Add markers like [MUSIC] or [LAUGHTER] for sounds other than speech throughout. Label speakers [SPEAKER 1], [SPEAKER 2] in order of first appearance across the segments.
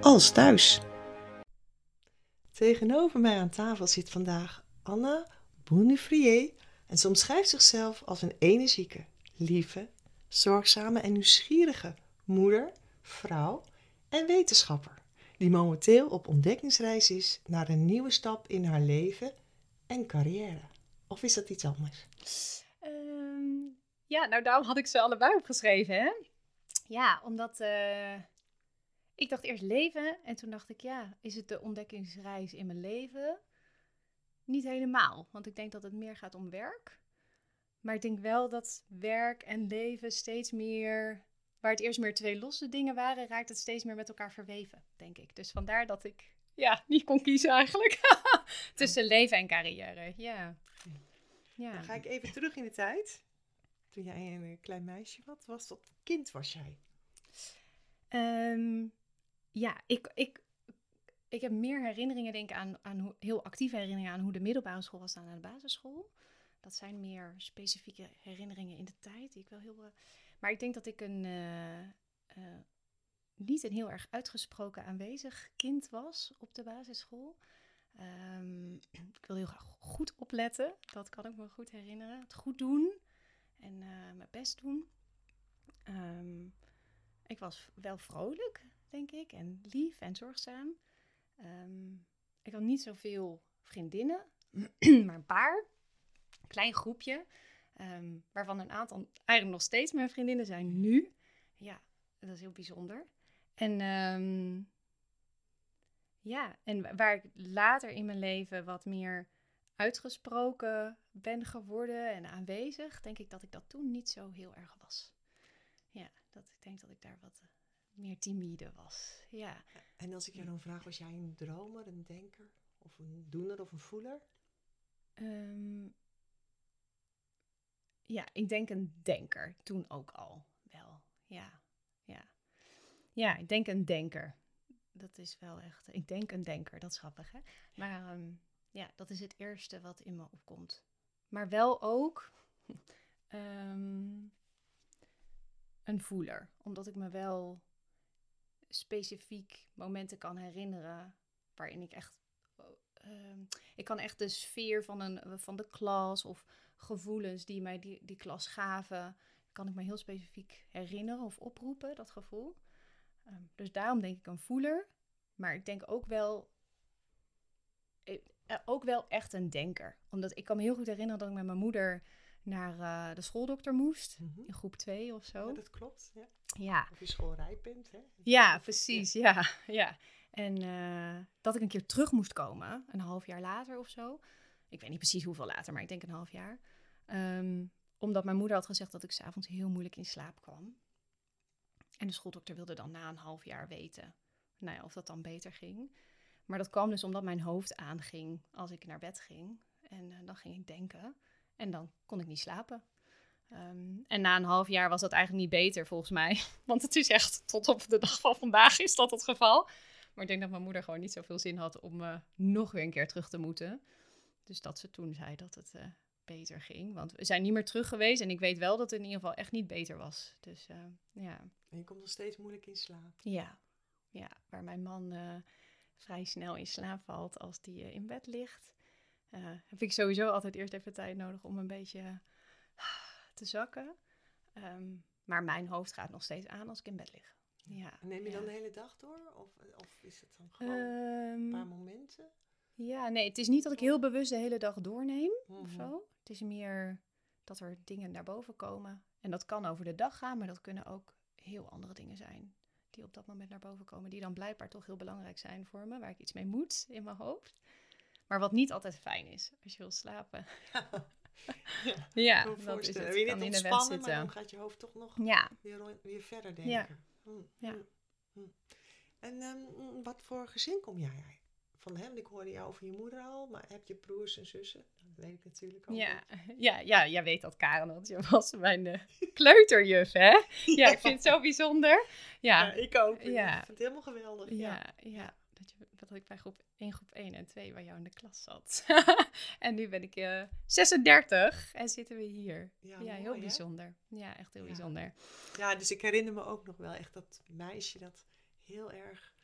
[SPEAKER 1] als thuis. Tegenover mij aan tafel zit vandaag Anna Bounifrier en ze omschrijft zichzelf als een energieke, lieve, zorgzame en nieuwsgierige moeder, vrouw en wetenschapper, die momenteel op ontdekkingsreis is naar een nieuwe stap in haar leven en carrière. Of is dat iets anders?
[SPEAKER 2] Ehm, ja, nou daarom had ik ze allebei opgeschreven, hè? Ja, omdat eh, ik dacht eerst leven en toen dacht ik, ja, is het de ontdekkingsreis in mijn leven? Niet helemaal, want ik denk dat het meer gaat om werk. Maar ik denk wel dat werk en leven steeds meer, waar het eerst meer twee losse dingen waren, raakt het steeds meer met elkaar verweven, denk ik. Dus vandaar dat ik ja, niet kon kiezen eigenlijk. [LAUGHS] Tussen leven en carrière, ja.
[SPEAKER 1] ja. Dan ga ik even terug in de tijd. Toen jij een klein meisje was, was dat kind was jij?
[SPEAKER 2] Um, ja, ik, ik, ik heb meer herinneringen, denk ik, aan, aan hoe, heel actieve herinneringen aan hoe de middelbare school was dan aan de basisschool. Dat zijn meer specifieke herinneringen in de tijd, die ik wel heel. Maar ik denk dat ik een. Uh, uh, niet een heel erg uitgesproken aanwezig kind was op de basisschool. Um, ik wil heel graag goed opletten, dat kan ik me goed herinneren. Het goed doen en mijn best doen. Um, ik was wel vrolijk, denk ik. En lief en zorgzaam. Ehm, ik had niet zoveel vriendinnen, [CLEARS THROAT] maar een paar. Een klein groepje. Um, waarvan een aantal eigenlijk nog steeds mijn vriendinnen zijn nu. Ja, dat is heel bijzonder. En um, ja, en waar ik later in mijn leven wat meer uitgesproken ben geworden en aanwezig, denk ik dat ik dat toen niet zo heel erg was. Ja, dat ik denk dat ik daar wat meer timide was. Ja.
[SPEAKER 1] En als ik jou dan vraag, was jij een dromer, een denker, of een doener of een voeler?
[SPEAKER 2] Um, ja, ik denk een denker. Toen ook al wel. Ja, ja. Ja, ik denk een denker. Dat is wel echt. Ik denk een denker. Dat is grappig, hè? Maar um, ja, dat is het eerste wat in me opkomt. Maar wel ook um, een voeler, omdat ik me wel specifiek momenten kan herinneren waarin ik echt. Uh, ik kan echt de sfeer van, een, van de klas of gevoelens die mij die, die klas gaven, kan ik me heel specifiek herinneren of oproepen, dat gevoel. Um, dus daarom denk ik een voeler. Maar ik denk ook wel, eh, ook wel echt een denker. Omdat ik kan me heel goed herinneren dat ik met mijn moeder naar uh, de schooldokter moest. Mm -hmm. In groep 2 of zo.
[SPEAKER 1] Ja, dat klopt. Ja.
[SPEAKER 2] ja.
[SPEAKER 1] Of je schoolrijp bent, hè?
[SPEAKER 2] Ja, precies. Ja, [LAUGHS] ja. En uh, dat ik een keer terug moest komen, een half jaar later of zo. Ik weet niet precies hoeveel later, maar ik denk een half jaar. Um, omdat mijn moeder had gezegd dat ik s'avonds heel moeilijk in slaap kwam. En de schooldokter wilde dan na een half jaar weten nou ja, of dat dan beter ging. Maar dat kwam dus omdat mijn hoofd aanging als ik naar bed ging. En uh, dan ging ik denken. En dan kon ik niet slapen. Um, en na een half jaar was dat eigenlijk niet beter, volgens mij. [LAUGHS] Want het is echt, tot op de dag van vandaag is dat het geval. Maar ik denk dat mijn moeder gewoon niet zoveel zin had om uh, nog weer een keer terug te moeten. Dus dat ze toen zei dat het uh, beter ging. Want we zijn niet meer terug geweest. En ik weet wel dat het in ieder geval echt niet beter was. Dus uh, ja.
[SPEAKER 1] En je komt nog steeds moeilijk in slaap.
[SPEAKER 2] Ja, ja waar mijn man vrij snel in slaap valt als die in bed ligt. Uh, heb ik sowieso altijd eerst even tijd nodig om een beetje te zakken. Um, maar mijn hoofd gaat nog steeds aan als ik in bed lig. Ja,
[SPEAKER 1] Neem je
[SPEAKER 2] ja.
[SPEAKER 1] dan de hele dag door? Of, of is het dan gewoon um, een paar momenten?
[SPEAKER 2] Ja, nee, het is niet dat ik heel bewust de hele dag doorneem mm -hmm. of zo. Het is meer dat er dingen naar boven komen. En dat kan over de dag gaan, maar dat kunnen ook heel andere dingen zijn. Die op dat moment naar boven komen. Die dan blijkbaar toch heel belangrijk zijn voor me. Waar ik iets mee moet in mijn hoofd. Maar wat niet altijd fijn is als je wil slapen. [LAUGHS]
[SPEAKER 1] ja,
[SPEAKER 2] ja
[SPEAKER 1] dat is het. Wil je in de bed zitten. maar dan gaat je hoofd toch nog
[SPEAKER 2] ja.
[SPEAKER 1] weer, weer verder denken.
[SPEAKER 2] Ja.
[SPEAKER 1] Hm,
[SPEAKER 2] ja.
[SPEAKER 1] Hm, hm. En ehm, wat voor gezin kom jij van hem? Ik hoorde jou over je moeder al, maar heb je broers en zussen? Dat weet ik natuurlijk ook.
[SPEAKER 2] Ja, [LAUGHS] ja, ja, jij weet dat Karen, want je was mijn uh, [LAUGHS] kleuterjuf, hè? Ja, ik vind het zo bijzonder. Ja,
[SPEAKER 1] ja ik ook. Ja. Ik vind het helemaal geweldig.
[SPEAKER 2] Ja, ja. Dat, ik bij groep 1, groep 1 en 2 bij jou in de klas zat. [LAUGHS] en nu ben ik uh, 36 en zitten we hier. Ja, ja heel bijzonder. Ja, echt heel bijzonder.
[SPEAKER 1] Ja, dus ik herinner me ook nog wel echt dat meisje dat heel erg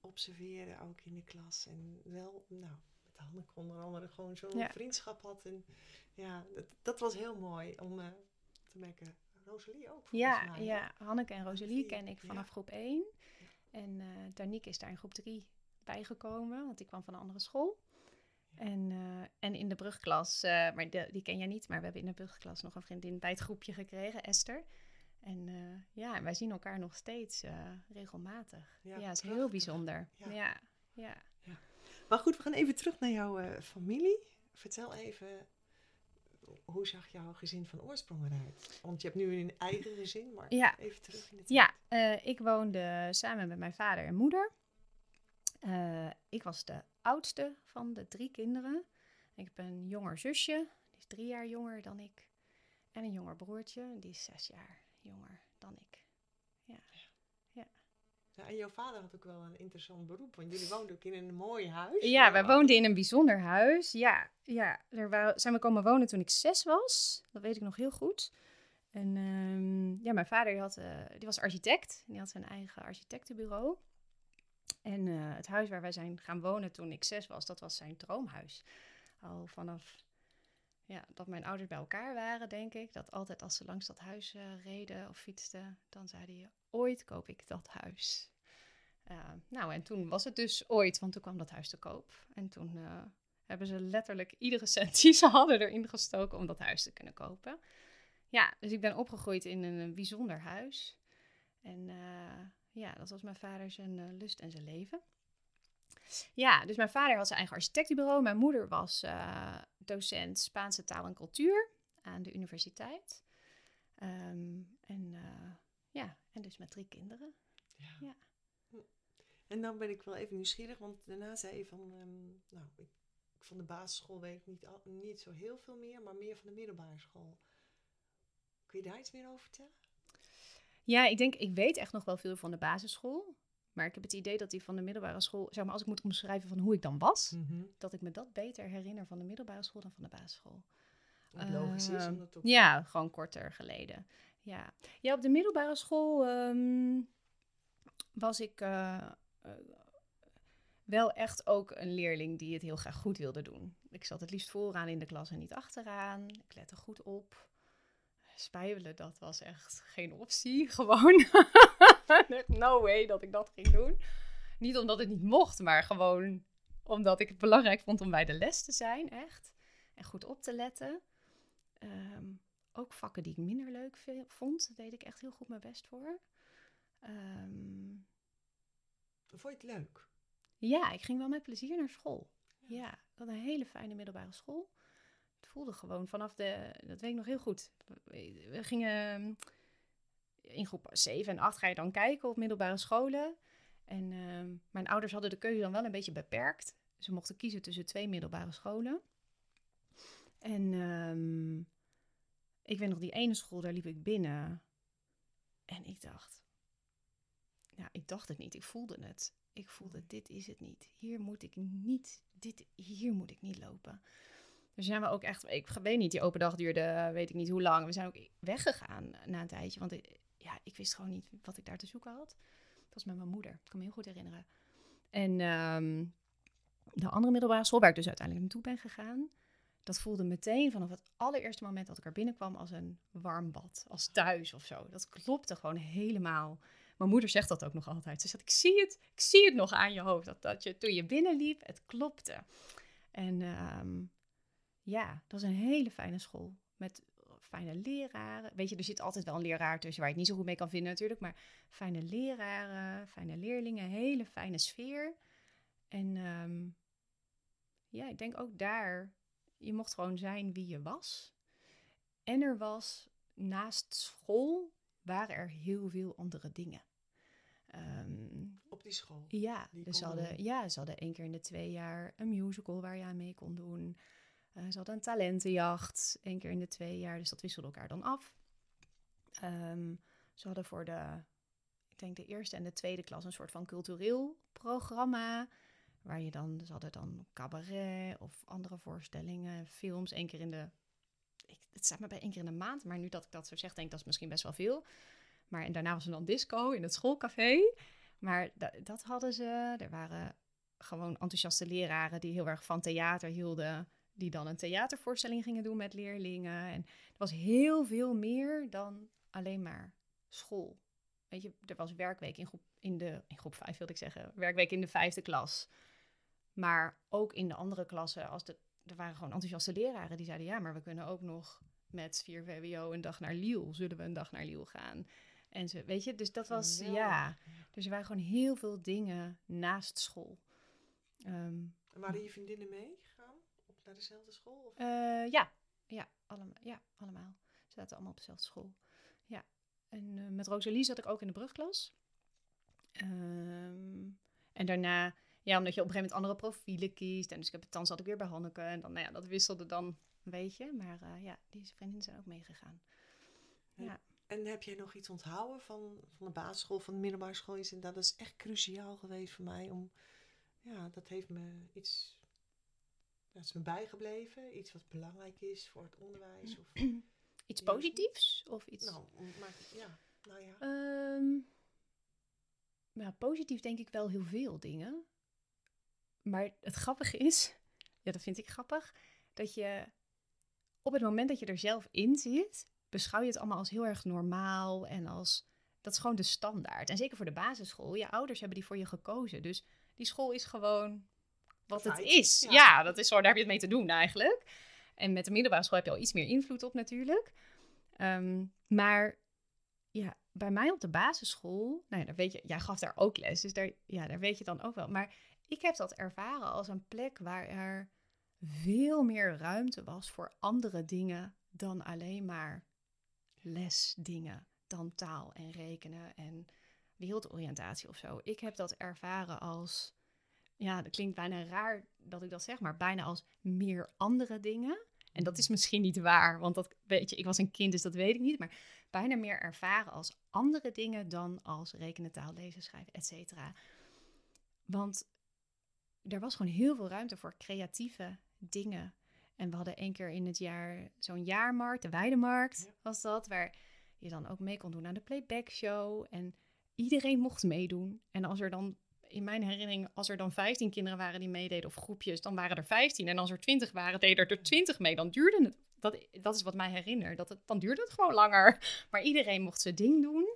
[SPEAKER 1] observeren, ook in de klas. En wel, nou, met Hanneke onder andere gewoon zo'n vriendschap had. En ja, dat, dat was heel mooi om uh, te merken. Rosalie ook,
[SPEAKER 2] ja, mij, Ja, Hanneke en Rosalie ken ik vanaf groep 1. En uh, Danique is daar in groep 3 bijgekomen, want die kwam van een andere school. En, uh, en in de brugklas, uh, maar de, die ken jij niet, maar we hebben in de brugklas nog een vriendin bij het groepje gekregen, Esther. En uh, ja, wij zien elkaar nog steeds regelmatig. Ja, het is heel bijzonder. Ja. Ja, ja.
[SPEAKER 1] Maar goed, we gaan even terug naar jouw familie. Vertel even, hoe zag jouw gezin van oorsprong eruit? Want je hebt nu een eigen gezin, maar even terug in de tijd.
[SPEAKER 2] Ja, ik woonde samen met mijn vader en moeder. Uh, ik was de oudste van de drie kinderen. Ik heb een jonger zusje, die is drie jaar jonger dan ik. En een jonger broertje, die is zes jaar jonger dan ik. Ja.
[SPEAKER 1] ja. ja en jouw vader had ook wel een interessant beroep, want jullie woonden ook in een mooi huis.
[SPEAKER 2] Ja, wij woonden in een bijzonder huis. Ja, ja. Daar zijn we komen wonen toen ik zes was. Dat weet ik nog heel goed. En um, ja, mijn vader die had, uh, die was architect. Die had zijn eigen architectenbureau. En uh, het huis waar wij zijn gaan wonen toen ik zes was, dat was zijn droomhuis. Al vanaf ja, dat mijn ouders bij elkaar waren, denk ik. Dat altijd als ze langs dat huis uh, reden of fietsten, dan zeiden hij, ooit koop ik dat huis. Uh, nou, en toen was het dus ooit, want toen kwam dat huis te koop. En toen hebben ze letterlijk iedere cent die ze hadden erin gestoken om dat huis te kunnen kopen. Ja, dus ik ben opgegroeid in een bijzonder huis. En ja, dat was mijn vader zijn uh, lust en zijn leven. Ja, dus mijn vader had zijn eigen architectenbureau. Mijn moeder was uh, docent Spaanse taal en cultuur aan de universiteit. Um, en uh, ja, en dus met drie kinderen. Ja. ja.
[SPEAKER 1] En dan ben ik wel even nieuwsgierig, want daarna zei je van, um, nou, ik, van de basisschool weet ik niet, al, niet zo heel veel meer, maar meer van de middelbare school. Kun je daar iets meer over vertellen?
[SPEAKER 2] Ja, ik denk, ik weet echt nog wel veel van de basisschool. Maar ik heb het idee dat die van de middelbare school, zeg maar, als ik moet omschrijven van hoe ik dan was, mhm. dat ik me dat beter herinner van de middelbare school dan van de basisschool.
[SPEAKER 1] Wat logisch is, omdat
[SPEAKER 2] ook... Ja, gewoon korter geleden. Ja, ja op de middelbare school ehm, was ik uh, uh, wel echt ook een leerling die het heel graag goed wilde doen. Ik zat het liefst vooraan in de klas en niet achteraan. Ik lette goed op spijbelen, dat was echt geen optie. [LAUGHS] Gewoon, no way dat ik dat ging doen. Niet omdat het niet mocht, maar gewoon omdat ik het belangrijk vond om bij de les te zijn, echt. En goed op te letten. Ehm, ook vakken die ik minder leuk vond, deed ik echt heel goed mijn best voor. Um,
[SPEAKER 1] vond je het leuk?
[SPEAKER 2] Ja, ik ging wel met plezier naar school. Ja, ja ik had een hele fijne middelbare school voelde gewoon vanaf de, dat weet ik nog heel goed. We gingen ehm, in groep 7 en 8 ga je dan kijken op middelbare scholen. En uh, mijn ouders hadden de keuze dan wel een beetje beperkt. Ze mochten kiezen tussen twee middelbare scholen. En um, ik weet nog, die ene school, daar liep ik binnen. En ik dacht, ja, ik dacht het niet, ik voelde het. Ik voelde, dit is het niet. Hier moet ik niet, dit, hier moet ik niet lopen. Dus zijn we ook echt, ik weet niet, die open dag duurde weet ik niet hoe lang. We zijn ook weggegaan na een tijdje, want ik, ja, ik wist gewoon niet wat ik daar te zoeken had. Dat was met mijn moeder, ik kan me heel goed herinneren. En um, de andere middelbare school, waar ik dus uiteindelijk naartoe ben gegaan, dat voelde meteen vanaf het allereerste moment dat ik er binnenkwam als een warm bad, als thuis of zo. Dat klopte gewoon helemaal. Mijn moeder zegt dat ook nog altijd. Ze zegt, ik zie het, ik zie het nog aan je hoofd, dat, dat je toen je binnenliep, het klopte. En um, ja, dat was een hele fijne school. Met fijne leraren. Weet je, er zit altijd wel een leraar tussen waar je het niet zo goed mee kan vinden natuurlijk. Maar fijne leraren, fijne leerlingen, hele fijne sfeer. En um, ja, ik denk ook daar, je mocht gewoon zijn wie je was. En er was naast school, waren er heel veel andere dingen.
[SPEAKER 1] Ehm, op die school?
[SPEAKER 2] Ja, dus ze hadden, ja, ze hadden één keer in de twee jaar een musical waar je aan mee kon doen. Uh, ze hadden een talentenjacht, één keer in de twee jaar. Dus dat wisselde elkaar dan af. Ehm, ze hadden voor de, ik denk de eerste en de tweede klas een soort van cultureel programma. Waar je dan, ze hadden dan cabaret of andere voorstellingen, films, één keer in de... Ik, het staat me bij één keer in de maand, maar nu dat ik dat zo zeg, denk ik dat is misschien best wel veel. Maar en daarna was er dan disco in het schoolcafé. Maar dat hadden ze. Er waren gewoon enthousiaste leraren die heel erg van theater hielden. Die dan een theatervoorstelling gingen doen met leerlingen. En er was heel veel meer dan alleen maar school. Weet je, er was werkweek in groep, in de, in groep 5 wilde ik zeggen. Werkweek in de vijfde klas. Maar ook in de andere klassen, als de, er waren gewoon enthousiaste leraren die zeiden: ja, maar we kunnen ook nog met 4 VWO een dag naar Liel. Zullen we een dag naar Liel gaan? En ze, weet je, dus dat was, ja. Dus er waren gewoon heel veel dingen naast school.
[SPEAKER 1] Um, en waren je vriendinnen meegegaan? Naar dezelfde school? Of?
[SPEAKER 2] Uh, ja. Ja, allemaal, ja, allemaal. Ze zaten allemaal op dezelfde school. Ja. En uh, met Rosalie zat ik ook in de brugklas. Um, en daarna, ja, omdat je op een gegeven moment andere profielen kiest. En dus ik heb, dan zat ik weer bij Hanneke. En dan, nou ja, dat wisselde dan een beetje. Maar uh, ja, die vriendinnen zijn ook meegegaan.
[SPEAKER 1] Ja. En heb jij nog iets onthouden van, van de basisschool, van de middelbare school? En dat is echt cruciaal geweest voor mij. Om, ja, dat heeft me iets. Dat is me bijgebleven. Iets wat belangrijk is voor het onderwijs. Of, [CLEARS THROAT]
[SPEAKER 2] iets positiefs? Of iets.
[SPEAKER 1] Nou, maar, ja. Nou ja.
[SPEAKER 2] Um, positief denk ik wel heel veel dingen. Maar het grappige is, ja, dat vind ik grappig, dat je op het moment dat je er zelf in zit, beschouw je het allemaal als heel erg normaal en als dat is gewoon de standaard. En zeker voor de basisschool, je ouders hebben die voor je gekozen. Dus die school is gewoon wat het is. Ja. dat is zo, daar heb je het mee te doen eigenlijk. En met de middelbare school heb je al iets meer invloed op natuurlijk. Ehm, maar ja, bij mij op de basisschool, nou ja, daar weet je, jij gaf daar ook les, dus daar, ja, daar weet je dan ook wel. Maar ik heb dat ervaren als een plek waar er veel meer ruimte was voor andere dingen dan alleen maar lesdingen dan taal en rekenen en wereldoriëntatie of zo. Ik heb dat ervaren als, ja, dat klinkt bijna raar dat ik dat zeg, maar bijna als meer andere dingen. En dat is misschien niet waar, want dat weet je, ik was een kind, dus dat weet ik niet. Maar bijna meer ervaren als andere dingen dan als rekenen, taal, lezen, schrijven, et cetera. Want er was gewoon heel veel ruimte voor creatieve dingen. En we hadden één keer in het jaar zo'n jaarmarkt, de Weidemarkt was dat, waar je dan ook mee kon doen aan de playback show. En iedereen mocht meedoen. En als er dan, in mijn herinnering, als er dan 15 kinderen waren die meededen of groepjes, dan waren er 15. En als er 20 waren, deden er 20 mee. Dan duurde het, dat, dat is wat mij herinnert, dat het, dan duurde het gewoon langer. [LAUGHS] Maar iedereen mocht zijn ding doen.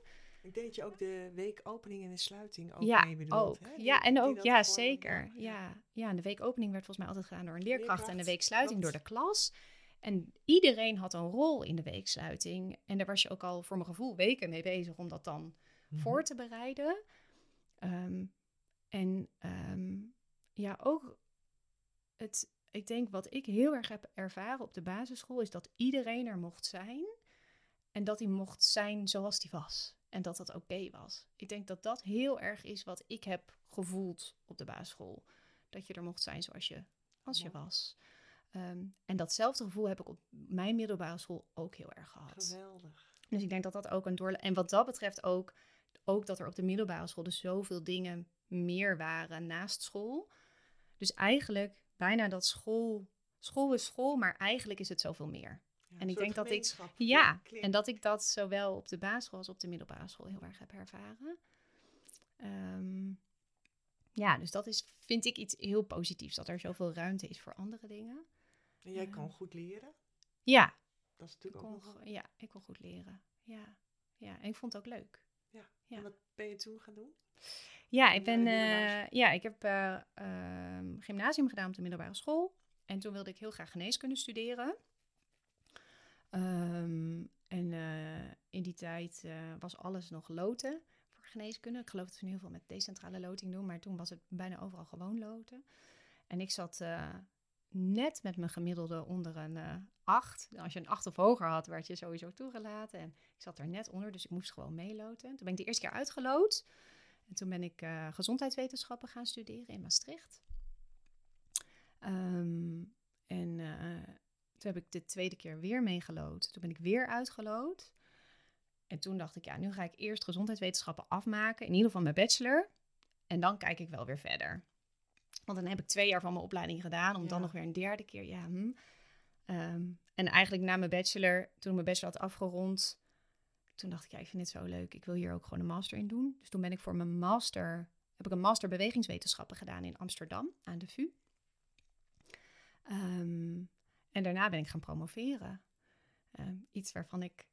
[SPEAKER 1] Ik denk dat je ook de weekopening en de sluiting ook ja, mee bedoelt.
[SPEAKER 2] Ook. Hè? ja, en ook, ja, zeker. Ja. ja, en de weekopening werd volgens mij altijd gedaan door een leerkracht, en de weeksluiting door de klas. En iedereen had een rol in de weeksluiting. En daar was je ook al voor mijn gevoel weken mee bezig om dat dan mhm. voor te bereiden. Ehm, en ehm, ja, ook het, ik denk wat ik heel erg heb ervaren op de basisschool is dat iedereen er mocht zijn. En dat hij mocht zijn zoals hij was. En dat dat oké was. Ik denk dat dat heel erg is wat ik heb gevoeld op de basisschool. Dat je er mocht zijn zoals je, als je was. Ehm, en datzelfde gevoel heb ik op mijn middelbare school ook heel erg gehad.
[SPEAKER 1] Geweldig.
[SPEAKER 2] Dus ik denk dat dat ook een doorle... En wat dat betreft ook, ook dat er op de middelbare school dus zoveel dingen meer waren naast school. Dus eigenlijk bijna dat school... School is school, maar eigenlijk is het zoveel meer en ik denk dat ik. Ja, en dat ik dat zowel op de basisschool als op de middelbare school heel erg heb ervaren. Um, ja, dus dat is, vind ik iets heel positiefs. Dat er zoveel ruimte is voor andere dingen.
[SPEAKER 1] En jij kan ehm, goed leren?
[SPEAKER 2] Ja.
[SPEAKER 1] Dat is natuurlijk ook nog...
[SPEAKER 2] Ja, ik kon goed leren. Ja. ja, en ik vond het ook leuk.
[SPEAKER 1] Ja. ja. En wat ben je toen gaan doen?
[SPEAKER 2] Ja, ik ben... Uh, ja, ik heb uh, gymnasium gedaan op de middelbare school. En toen wilde ik heel graag geneeskunde studeren. Um, en in die tijd was alles nog loten voor geneeskunde. Ik geloof dat we nu heel veel met decentrale loting doen, maar toen was het bijna overal gewoon loten. En ik zat net met mijn gemiddelde onder een 8. Als je een 8 of hoger had, werd je sowieso toegelaten. En ik zat er net onder, dus ik moest gewoon meeloten. Toen ben ik de eerste keer uitgeloot. En toen ben ik uh, gezondheidswetenschappen gaan studeren in Maastricht. Ehm, en uh, toen heb ik de tweede keer weer meegelood. Toen ben ik weer uitgelood. En toen dacht ik, ja, nu ga ik eerst gezondheidswetenschappen afmaken. In ieder geval mijn bachelor. En dan kijk ik wel weer verder. Want dan heb ik twee jaar van mijn opleiding gedaan. Om dan nog weer een derde keer, ja. Hm. Ehm, en eigenlijk na mijn bachelor, toen ik mijn bachelor had afgerond, toen dacht ik, ja, ik vind dit zo leuk. Ik wil hier ook gewoon een master in doen. Dus toen ben ik voor mijn master, heb ik een master bewegingswetenschappen gedaan in Amsterdam aan de VU. Um, en daarna ben ik gaan promoveren. Ehm, iets waarvan ik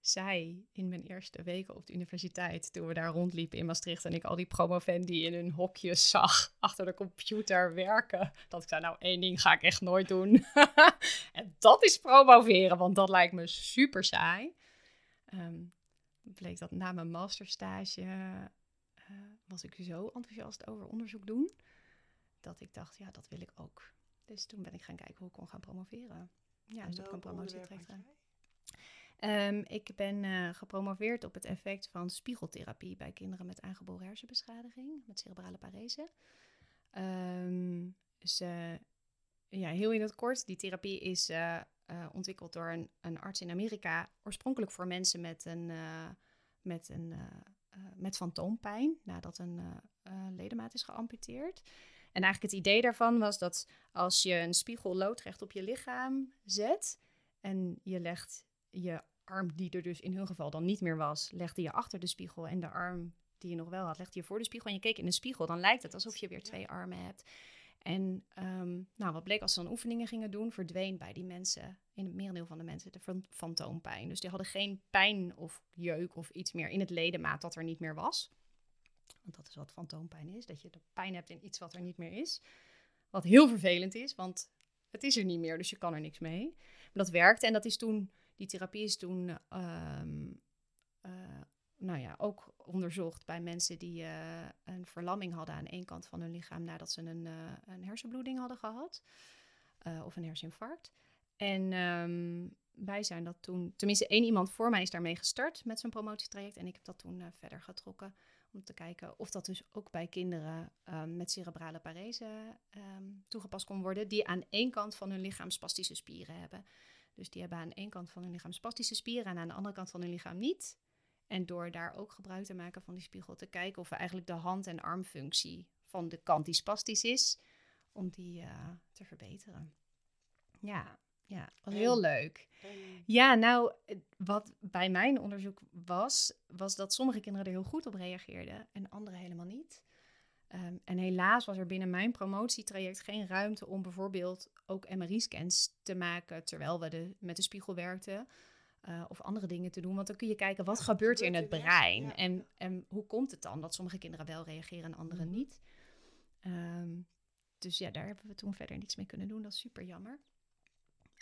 [SPEAKER 2] zei in mijn eerste weken op de universiteit, toen we daar rondliepen in Maastricht en ik al die promovendi in hun hokjes zag [LAUGHS] achter de computer werken, dat ik zei, nou één ding ga ik echt nooit doen. [LAUGHS] en dat is promoveren, want dat lijkt me super saai. Um, bleek dat na mijn masterstage uh, was ik zo enthousiast over onderzoek doen, dat ik dacht, ja, dat wil ik ook. Dus toen ben ik gaan kijken hoe ik kon gaan promoveren. Ja, dus ik een promotietraject um, Ik ben uh, gepromoveerd op het effect van spiegeltherapie bij kinderen met aangeboren hersenbeschadiging, met cerebrale parese. Um, dus uh, ja, heel in het kort, die therapie is uh, ontwikkeld door een, een, arts in Amerika, oorspronkelijk voor mensen met een, met een met fantoompijn, nadat een ledemaat is geamputeerd. En eigenlijk het idee daarvan was dat als je een spiegel loodrecht op je lichaam zet en je legt je arm, die er dus in hun geval dan niet meer was, legde je achter de spiegel en de arm die je nog wel had, legde je voor de spiegel en je keek in de spiegel, dan lijkt het alsof je weer twee armen hebt. En um, nou, wat bleek als ze dan oefeningen gingen doen, verdween bij die mensen, in het merendeel van de mensen, de fantoompijn. Dus die hadden geen pijn of jeuk of iets meer in het ledemaat dat er niet meer was. Want dat is wat fantoompijn is, dat je de pijn hebt in iets wat er niet meer is. Wat heel vervelend is, want het is er niet meer, dus je kan er niks mee. Maar dat werkte en dat is toen, die therapie is toen, ehm, eh, nou ja, ook onderzocht bij mensen die uh, een verlamming hadden aan één kant van hun lichaam nadat ze een, uh, een hersenbloeding hadden gehad. of een herseninfarct. En um, wij zijn dat toen, tenminste één iemand voor mij is daarmee gestart met zijn promotietraject. En ik heb dat toen verder getrokken. Om te kijken of dat dus ook bij kinderen um, met cerebrale parese um, toegepast kon worden. Die aan één kant van hun lichaam spastische spieren hebben. Dus die hebben aan één kant van hun lichaam spastische spieren en aan de andere kant van hun lichaam niet. En door daar ook gebruik te maken van die spiegel te kijken of we eigenlijk de hand- en armfunctie van de kant die spastisch is, om die uh, te verbeteren. Ja, ja, was heel leuk. Ja, nou, wat bij mijn onderzoek was, was dat sommige kinderen er heel goed op reageerden en andere helemaal niet. Um, en helaas was er binnen mijn promotietraject geen ruimte om bijvoorbeeld ook MRI-scans te maken terwijl we de, met de spiegel werkten. Uh, of andere dingen te doen. Want dan kun je kijken wat gebeurt er in het brein. Ja. En, en hoe komt het dan dat sommige kinderen wel reageren en anderen mm -hmm. niet. Um, dus ja, daar hebben we toen verder niets mee kunnen doen. Dat is super jammer.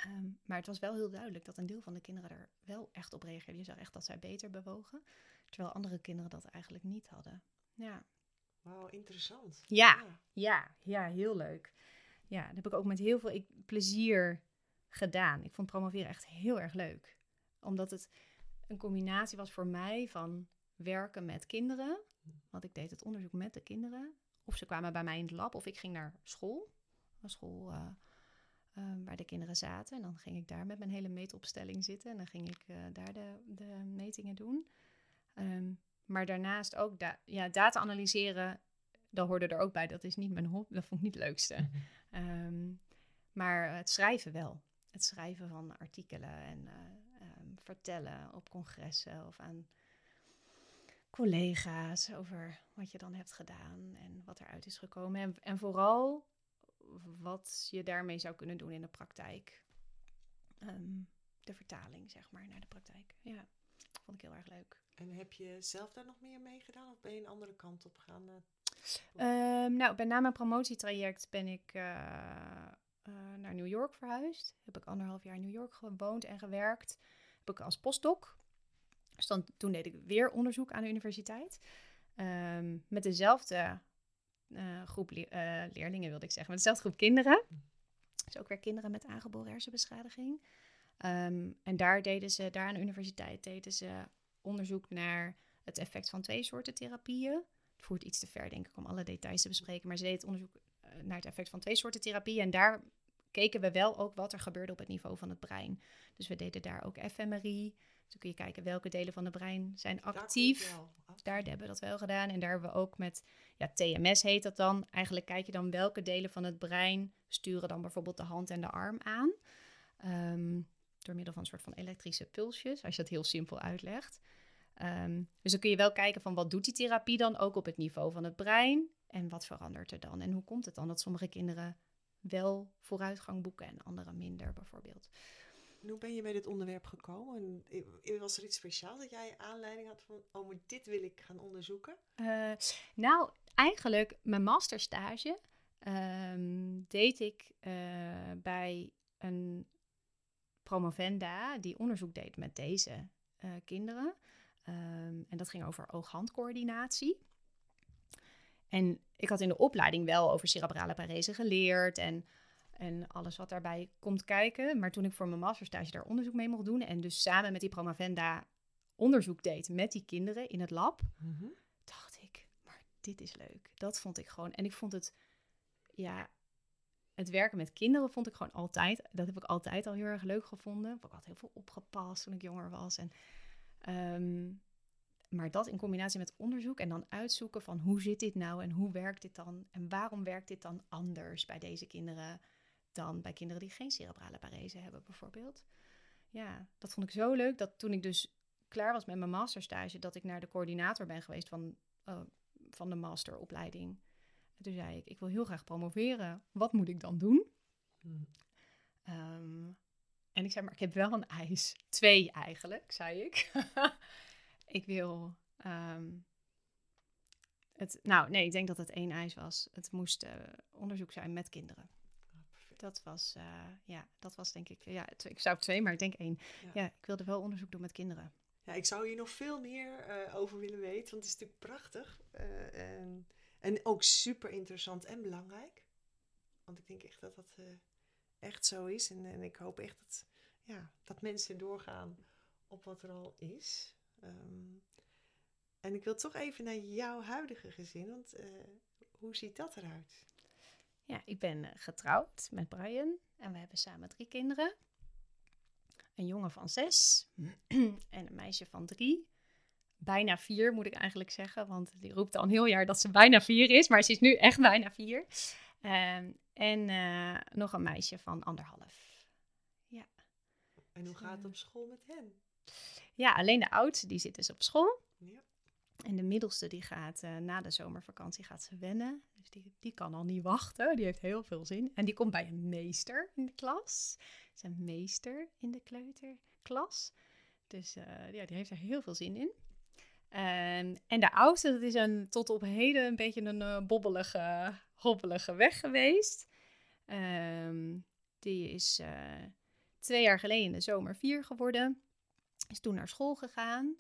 [SPEAKER 2] Um, maar het was wel heel duidelijk dat een deel van de kinderen er wel echt op reageerde. Je zag echt dat zij beter bewogen, terwijl andere kinderen dat eigenlijk niet hadden. Ja.
[SPEAKER 1] Wauw, interessant.
[SPEAKER 2] Ja, ja, ja, ja, heel leuk. Ja, dat heb ik ook met heel veel plezier gedaan. Ik vond promoveren echt heel erg leuk. Omdat het een combinatie was voor mij van werken met kinderen. Want ik deed het onderzoek met de kinderen. Of ze kwamen bij mij in het lab, of ik ging naar school. Een school uh, um, waar de kinderen zaten. En dan ging ik daar met mijn hele meetopstelling zitten. En dan ging ik uh, daar de, de, metingen doen. Um, maar daarnaast ook da ja, data analyseren, dat hoorde er ook bij. Dat is niet mijn hobby, dat vond ik niet het leukste. um, [LAUGHS] maar het schrijven wel. Het schrijven van artikelen en vertellen op congressen of aan collega's over wat je dan hebt gedaan en wat eruit is gekomen. En, en vooral wat je daarmee zou kunnen doen in de praktijk. Um, de vertaling, zeg maar, naar de praktijk. Ja, vond ik heel erg leuk.
[SPEAKER 1] En heb je zelf daar nog meer mee gedaan of ben je een andere kant op gegaan?
[SPEAKER 2] Um, nou, na mijn promotietraject ben ik uh, uh, naar New York verhuisd. Heb ik anderhalf jaar in New York gewoond en gewerkt. Heb ik als postdoc. Dus dan, toen deed ik weer onderzoek aan de universiteit. Um, met dezelfde uh, groep le uh, leerlingen, wilde ik zeggen, met dezelfde groep kinderen. Dus ook weer kinderen met aangeboren hersenbeschadiging. Um, en daar deden ze, daar aan de universiteit deden ze onderzoek naar het effect van twee soorten therapieën. Het voert iets te ver, denk ik, om alle details te bespreken. Maar ze deed onderzoek eh, naar het effect van twee soorten therapie. En daar keken we wel ook wat er gebeurde op het niveau van het brein. Dus we deden daar ook fMRI. Dus kun je kijken welke delen van het brein zijn actief. Daar, hebben we dat wel gedaan. En daar hebben we ook met ja, TMS heet dat dan. Eigenlijk kijk je dan welke delen van het brein sturen dan bijvoorbeeld de hand en de arm aan. Ehm, door middel van een soort van elektrische pulsjes, als je het heel simpel uitlegt. Ehm, dus dan kun je wel kijken van wat doet die therapie dan ook op het niveau van het brein en wat verandert er dan? En hoe komt het dan dat sommige kinderen wel vooruitgang boeken en anderen minder bijvoorbeeld?
[SPEAKER 1] hoe ben je bij dit onderwerp gekomen? Was er iets speciaals dat jij aanleiding had van, oh, maar dit wil ik gaan onderzoeken?
[SPEAKER 2] Uh, nou, eigenlijk mijn masterstage um, deed ik uh, bij een promovenda die onderzoek deed met deze uh, kinderen. Um, en dat ging over oog-handcoördinatie. En ik had in de opleiding wel over cerebrale parese geleerd en, en alles wat daarbij komt kijken. Maar toen ik voor mijn masterstage daar onderzoek mee mocht doen en dus samen met die promovenda onderzoek deed met die kinderen in het lab, mm dacht ik, maar dit is leuk. Dat vond ik gewoon. En ik vond het, ja, het werken met kinderen vond ik gewoon altijd, dat heb ik altijd al heel erg leuk gevonden. Ik had heel veel opgepast toen ik jonger was. En, um, maar dat in combinatie met onderzoek en dan uitzoeken van hoe zit dit nou en hoe werkt dit dan en waarom werkt dit dan anders bij deze kinderen dan bij kinderen die geen cerebrale parese hebben bijvoorbeeld. Ja, dat vond ik zo leuk dat toen ik dus klaar was met mijn masterstage, dat ik naar de coördinator ben geweest van, uh, van de masteropleiding. En toen zei ik, ik wil heel graag promoveren. Wat moet ik dan doen? Hmm. Ehm, en ik zei, maar ik heb wel een eis. Twee eigenlijk, zei ik. [LAUGHS] ik wil ehm, het, nou nee, ik denk dat het één eis was. Het moest uh, onderzoek zijn met kinderen. Oh, dat was, uh, ja, dat was denk ik, ja, ik zou twee, maar ik denk één. Ja. ik wilde wel onderzoek doen met kinderen.
[SPEAKER 1] Ja, ik zou hier nog veel meer uh, over willen weten, want het is natuurlijk prachtig. en, en ook super interessant en belangrijk. Want ik denk echt dat dat echt zo is. En, en ik hoop echt dat, ja, dat mensen doorgaan op wat er al is. Um, en ik wil toch even naar jouw huidige gezin, want uh, hoe ziet dat eruit?
[SPEAKER 2] Ja, ik ben uh, getrouwd met Brian en we hebben samen drie kinderen. Een jongen van zes [CLEARS THROAT] en een meisje van drie. Bijna vier moet ik eigenlijk zeggen, want die roept al een heel jaar dat ze bijna vier is, maar ze is nu echt bijna vier. Um, en uh, nog een meisje van anderhalf. Ja.
[SPEAKER 1] En hoe gaat het op school met hen?
[SPEAKER 2] Ja, alleen de oudste die zit dus op school. Ja. En de middelste die gaat uh, na de zomervakantie gaat ze wennen. Dus die, die kan al niet wachten. Die heeft heel veel zin. En die komt bij een meester in de klas. Een meester in de kleuterklas. Dus uh, ja, die heeft er heel veel zin in. Um, en de oudste, dat is een, tot op heden een beetje een uh, bobbelige, hobbelige weg geweest. Um, die is twee jaar geleden in de zomer vier geworden. Is toen naar school gegaan.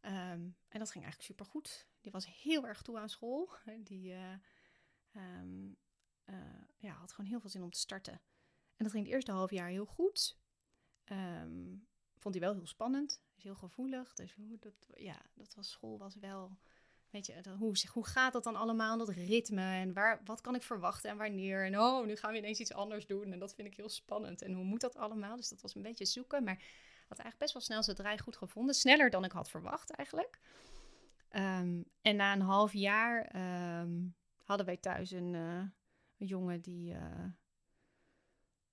[SPEAKER 2] Um, en dat ging eigenlijk super goed. Die was heel erg toe aan school. [LAUGHS] Die uh, um, uh, ja, had gewoon heel veel zin om te starten. En dat ging het eerste half jaar heel goed. Um, vond hij wel heel spannend. Is heel gevoelig. Dus dat, ja, dat was school was wel. Weet je, hoe, hoe gaat dat dan allemaal? Dat ritme en waar, wat kan ik verwachten en wanneer? En oh, nu gaan we ineens iets anders doen. En dat vind ik heel spannend. En hoe moet dat allemaal? Dus dat was een beetje zoeken. Maar had eigenlijk best wel snel zijn draai goed gevonden. Sneller dan ik had verwacht eigenlijk. Um, en na een half jaar um, hadden wij thuis een, een jongen die uh,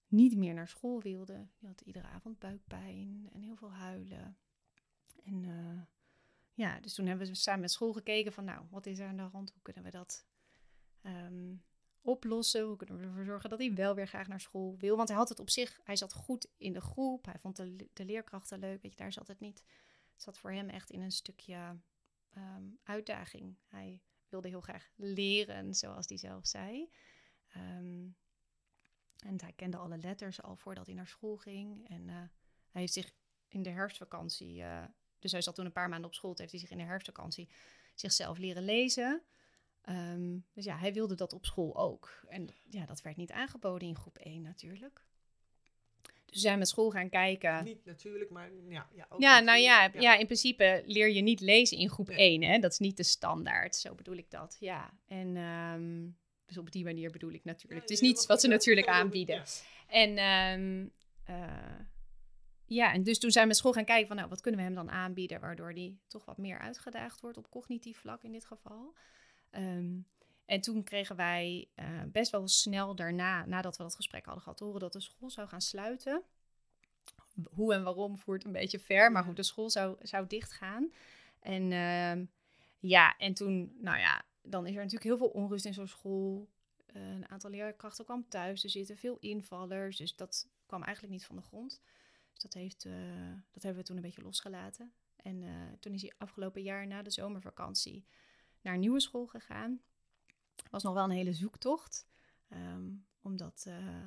[SPEAKER 2] niet meer naar school wilde. Die had iedere avond buikpijn en heel veel huilen. En uh, ja, dus toen hebben we samen met school gekeken van nou, wat is er aan de hand? Hoe kunnen we dat um, oplossen? Hoe kunnen we ervoor zorgen dat hij wel weer graag naar school wil? Want hij had het op zich, hij zat goed in de groep. Hij vond de, de leerkrachten leuk. Weet je, daar zat het niet. Het zat voor hem echt in een stukje um, uitdaging. Hij wilde heel graag leren, zoals hij zelf zei. Um, en hij kende alle letters al voordat hij naar school ging. En uh, hij heeft zich in de herfstvakantie, uh, dus hij zat toen een paar maanden op school, heeft hij zich in de herfstvakantie zichzelf leren lezen. Um, dus ja, hij wilde dat op school ook. En ja, dat werd niet aangeboden in groep 1 natuurlijk. Dus we zijn met school gaan kijken.
[SPEAKER 1] Niet natuurlijk, maar ja. Ja, ook
[SPEAKER 2] Ja, nou ja, ja. in principe leer je niet lezen in groep
[SPEAKER 1] Nee.
[SPEAKER 2] 1. Hè? Dat is niet de standaard. Zo bedoel ik dat. Ja. En ehm, dus op die manier bedoel ik natuurlijk. het is niet wat ze natuurlijk aanbieden. En ehm, eh, ja, en dus toen zijn we met school gaan kijken van, nou, wat kunnen we hem dan aanbieden, waardoor die toch wat meer uitgedaagd wordt op cognitief vlak in dit geval. Ehm, en toen kregen wij eh, best wel snel daarna, nadat we dat gesprek hadden gehad, horen dat de school zou gaan sluiten. Hoe en waarom voert een beetje ver, maar goed, de school zou, zou dichtgaan. En ehm, ja, en toen, nou ja, dan is er natuurlijk heel veel onrust in zo'n school. Eh, een aantal leerkrachten kwam thuis te zitten, veel invallers. Dus dat kwam eigenlijk niet van de grond. Dus dat, heeft, eh, dat hebben we toen een beetje losgelaten. En toen is hij afgelopen jaar na de zomervakantie naar een nieuwe school gegaan. Was nog wel een hele zoektocht. ehm, omdat eh,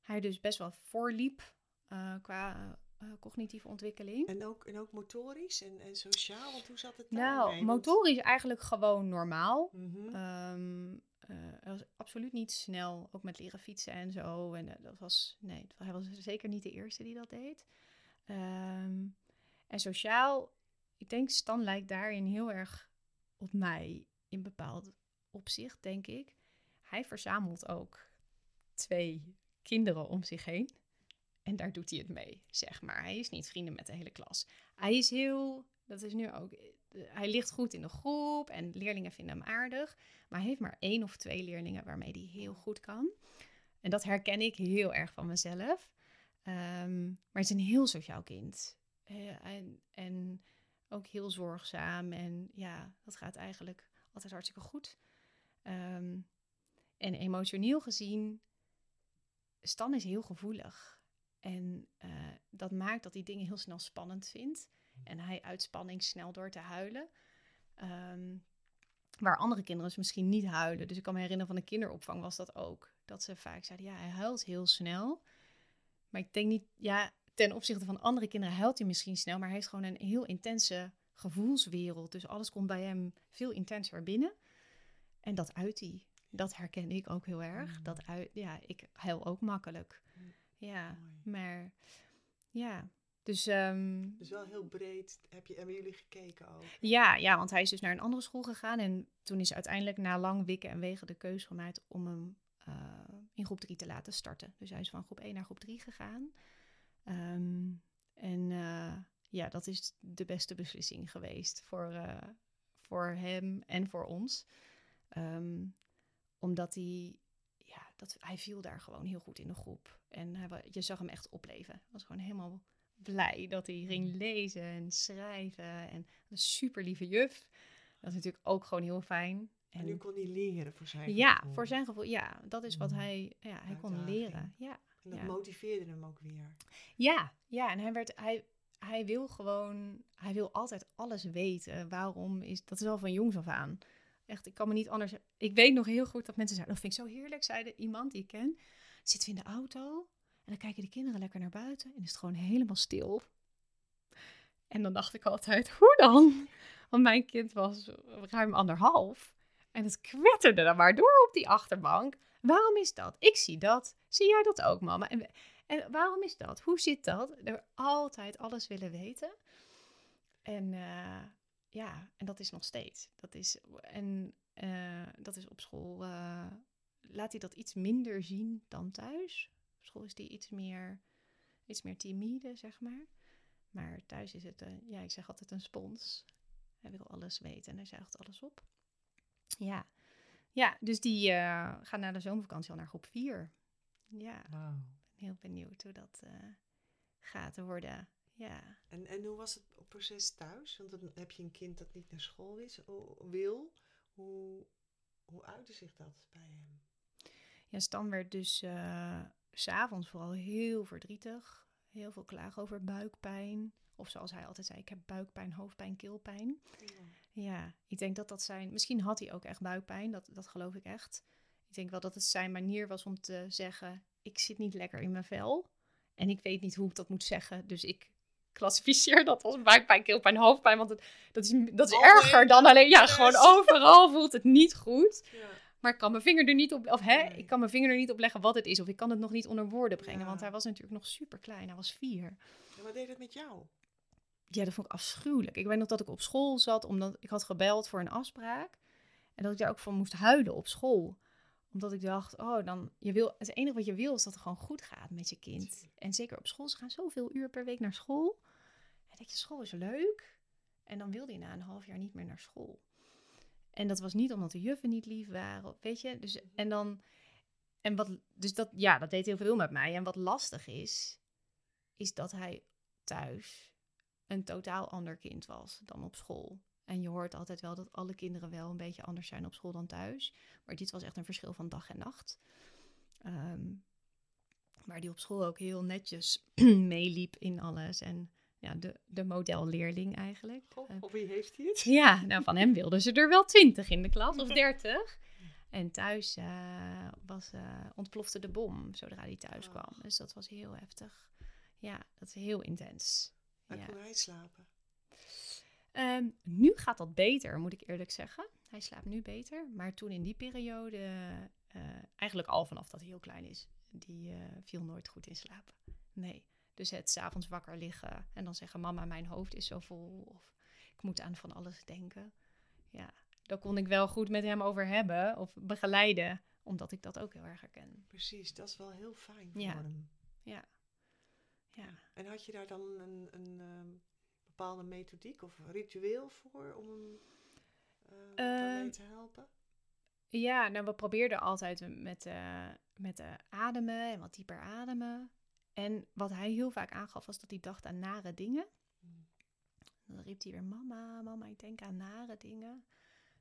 [SPEAKER 2] hij dus best wel voorliep eh, qua eh, cognitieve ontwikkeling.
[SPEAKER 1] En ook, en ook motorisch en, en sociaal, want hoe zat het
[SPEAKER 2] Nou,
[SPEAKER 1] daarmee? Want-
[SPEAKER 2] motorisch eigenlijk gewoon normaal. Ehm, eh, hij was absoluut niet snel, ook met leren fietsen en zo. En dat was, nee, hij was zeker niet de eerste die dat deed. Ehm, en sociaal, ik denk Stan lijkt daarin heel erg mij in bepaald opzicht, denk ik. Hij verzamelt ook twee kinderen om zich heen. En daar doet hij het mee, zeg maar. Hij is niet vrienden met de hele klas. Hij is heel, dat is nu ook, hij ligt goed in de groep en leerlingen vinden hem aardig. Maar hij heeft maar één of twee leerlingen waarmee hij heel goed kan. En dat herken ik heel erg van mezelf. Ehm, maar het is een heel sociaal kind. Eh, en, en ook heel zorgzaam. En ja, dat gaat eigenlijk altijd hartstikke goed. Ehm, en emotioneel gezien, Stan is heel gevoelig. En eh, dat maakt dat hij dingen heel snel spannend vindt. En hij uit spanning snel door te huilen. Ehm, waar andere kinderen dus misschien niet huilen. Dus ik kan me herinneren van de kinderopvang was dat ook. Dat ze vaak zeiden, ja, hij huilt heel snel. Maar ik denk niet, ja, ten opzichte van andere kinderen huilt hij misschien snel. Maar hij heeft gewoon een heel intense gevoelswereld. Dus alles komt bij hem veel intenser binnen. En dat uit hij. Dat herken ik ook heel erg.
[SPEAKER 1] Mm.
[SPEAKER 2] Dat uit, ja, ik huil ook makkelijk.
[SPEAKER 1] Mm.
[SPEAKER 2] Ja, maar ja. Dus ehm,
[SPEAKER 1] Dus wel heel breed heb je, hebben jullie gekeken ook.
[SPEAKER 2] ja, ja, want hij is dus naar een andere school gegaan. En toen is uiteindelijk na lang wikken en wegen de keuze gemaakt om hem eh, in groep 3 te laten starten. Dus hij is van groep 1 naar groep 3 gegaan. Ehm, en eh, ja, dat is de beste beslissing geweest voor, eh, voor hem en voor ons. Ehm, omdat hij, ja, dat, hij viel daar gewoon heel goed in de groep. En hij, je zag hem echt opleven. Hij was gewoon helemaal blij dat hij ging lezen en schrijven. En een super lieve juf. Dat is natuurlijk ook gewoon heel fijn.
[SPEAKER 1] En, nu kon hij leren voor zijn
[SPEAKER 2] ja,
[SPEAKER 1] gevoel.
[SPEAKER 2] voor zijn gevoel. Ja, dat is wat
[SPEAKER 1] Mm.
[SPEAKER 2] hij, ja, hij kon leren. Ja.
[SPEAKER 1] En dat
[SPEAKER 2] ja.
[SPEAKER 1] motiveerde hem ook weer.
[SPEAKER 2] Ja, ja, en hij werd, hij, hij wil gewoon, hij wil altijd alles weten. Waarom is, dat is al van jongs af aan. Echt, ik kan me niet anders, ik weet nog heel goed dat mensen zeiden, dat vind ik zo heerlijk, zeiden iemand die ik ken. Zitten we in de auto en dan kijken de kinderen lekker naar buiten en is het gewoon helemaal stil. En dan dacht ik altijd, hoe dan? Want mijn kind was ruim anderhalf en het kwetterde dan maar door op die achterbank. Waarom is dat? Ik zie dat. Zie jij dat ook, mama? En, waarom is dat? Hoe zit dat? Er altijd alles willen weten. En eh, ja, en dat is nog steeds. Dat is, en eh, dat is op school. eh, laat hij dat iets minder zien dan thuis. Op school is die iets meer, iets meer timide, zeg maar. Maar thuis is het, ja, ik zeg altijd een spons. Hij wil alles weten en hij zuigt alles op. Ja, ja dus die eh gaan na de zomervakantie al naar groep 4. Ja,
[SPEAKER 1] Wauw.
[SPEAKER 2] heel benieuwd hoe dat eh, gaat worden. Ja.
[SPEAKER 1] En, en hoe was het proces thuis? Want dan heb je een kind dat niet naar school is, wil. Hoe, hoe uitte zich dat bij hem?
[SPEAKER 2] Ja, Stan werd dus eh, s s'avonds vooral heel verdrietig. Heel veel klagen over buikpijn. Of zoals hij altijd zei, ik heb buikpijn, hoofdpijn, keelpijn. Ja, ik denk dat dat zijn... Misschien had hij ook echt buikpijn, dat, dat geloof ik echt. Ik denk wel dat het zijn manier was om te zeggen... ik zit niet lekker in mijn vel. En ik weet niet hoe ik dat moet zeggen. Dus ik klassificeer dat als buikpijn, keelpijn, hoofdpijn. Want het, dat is, dat is erger dan alleen... Ja, gewoon overal voelt het niet goed.
[SPEAKER 1] Ja.
[SPEAKER 2] Maar ik kan mijn vinger er niet op, of hè,
[SPEAKER 1] Nee.
[SPEAKER 2] ik kan mijn vinger er niet op leggen wat het is. Of ik kan het nog niet onder woorden brengen.
[SPEAKER 1] Ja.
[SPEAKER 2] Want hij was natuurlijk nog super klein. Hij was vier.
[SPEAKER 1] En wat deed het met jou?
[SPEAKER 2] Ja, dat vond ik afschuwelijk. Ik weet nog dat ik op school zat, omdat ik had gebeld voor een afspraak. En dat ik daar ook van moest huilen op school. Omdat ik dacht, oh, dan, je wil, het enige wat je wil is dat het gewoon goed gaat met je kind. En zeker op school, ze gaan zoveel uur per week naar school. En denk je, school is leuk. En dan wilde je na een half jaar niet meer naar school. En dat was niet omdat de juffen niet lief waren, weet je. Dus, en dan, en wat, dus dat, ja, dat deed heel veel met mij. En wat lastig is, is dat hij thuis een totaal ander kind was dan op school. En je hoort altijd wel dat alle kinderen wel een beetje anders zijn op school dan thuis. Maar dit was echt een verschil van dag en nacht. Ehm, maar die op school ook heel netjes [CLEARS THROAT] meeliep in alles. En ja, de, de modelleerling eigenlijk. Eh,
[SPEAKER 1] Of wie heeft hij het?
[SPEAKER 2] ja, nou van hem wilden ze er wel twintig in de klas of [LAUGHS] dertig. En thuis eh, was, eh, ontplofte de bom zodra hij thuis kwam.
[SPEAKER 1] Ach.
[SPEAKER 2] Dus dat was heel heftig. Ja, dat is heel intens. Ja.
[SPEAKER 1] kon hij slapen?
[SPEAKER 2] Ehm, nu gaat dat beter, moet ik eerlijk zeggen. Hij slaapt nu beter. Maar toen in die periode, eh, eigenlijk al vanaf dat hij heel klein is, die eh, viel nooit goed in slaap. Nee. Dus het s'avonds wakker liggen en dan zeggen: Mama, mijn hoofd is zo vol. Of ik moet aan van alles denken. Ja, daar kon ik wel goed met hem over hebben of begeleiden, omdat ik dat ook heel erg herken.
[SPEAKER 1] Precies, dat is wel heel fijn
[SPEAKER 2] Ja.
[SPEAKER 1] voor hem.
[SPEAKER 2] Ja. Ja.
[SPEAKER 1] En had je daar dan een, een ehm, bepaalde methodiek of ritueel voor om hem eh, daarbij
[SPEAKER 2] Ehm,
[SPEAKER 1] te helpen?
[SPEAKER 2] Ja, nou, we probeerden altijd met, eh met eh, ademen en wat dieper ademen. En wat hij heel vaak aangaf, was dat hij dacht aan nare dingen.
[SPEAKER 1] Mm.
[SPEAKER 2] Dan riep hij weer, mama, mama, ik denk aan nare dingen.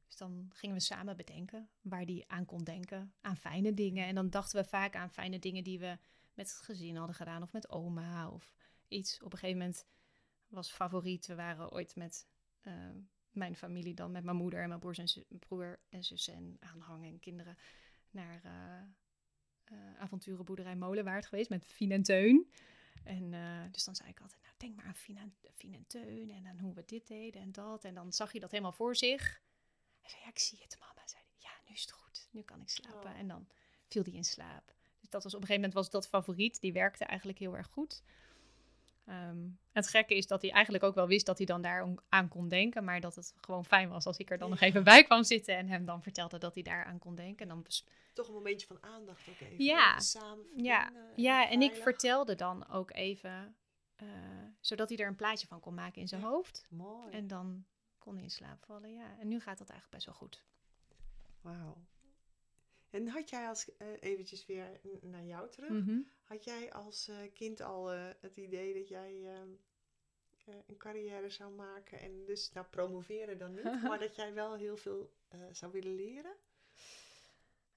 [SPEAKER 2] Dus dan gingen we samen bedenken waar hij aan kon denken, aan fijne dingen. En dan dachten we vaak aan fijne dingen die we met het gezin hadden gedaan, of met oma, of iets. Op een gegeven moment was favoriet, we waren ooit met eh, mijn familie dan, met mijn moeder en mijn broers en broer en zussen en aanhang en kinderen, naar eh eh, avonturenboerderij Molenwaard geweest met Fien en Teun. En dus dan zei ik altijd, nou denk maar aan Fien en, Fien en Teun en aan hoe we dit deden en dat. En dan zag je dat helemaal voor zich. Hij zei, ja, ik zie het mama. Zei hij, ja, nu is het goed. Nu kan ik slapen.
[SPEAKER 1] Oh.
[SPEAKER 2] En dan viel hij in slaap. Dus dat was op een gegeven moment was dat favoriet. Die werkte eigenlijk heel erg goed. Ehm, het gekke is dat hij eigenlijk ook wel wist dat hij dan daar aan kon denken. Maar dat het gewoon fijn was als ik er dan nog even bij kwam zitten. En hem dan vertelde dat hij daar aan kon denken. En dan
[SPEAKER 1] Toch een momentje van aandacht ook even.
[SPEAKER 2] Ja.
[SPEAKER 1] Samen
[SPEAKER 2] ja, ja, en ik vertelde dan ook even, eh, zodat hij er een plaatje van kon maken in zijn
[SPEAKER 1] Ja.
[SPEAKER 2] hoofd.
[SPEAKER 1] Mooi.
[SPEAKER 2] En dan kon hij in slaap vallen, ja. En nu gaat dat eigenlijk best wel goed.
[SPEAKER 1] Wauw. En had jij als, eh, eventjes weer naar jou terug,
[SPEAKER 2] Mhm.
[SPEAKER 1] had jij als eh, kind al eh, het idee dat jij ehm, eh, een carrière zou maken en dus, nou promoveren dan niet, [LAUGHS] maar dat jij wel heel veel zou willen leren?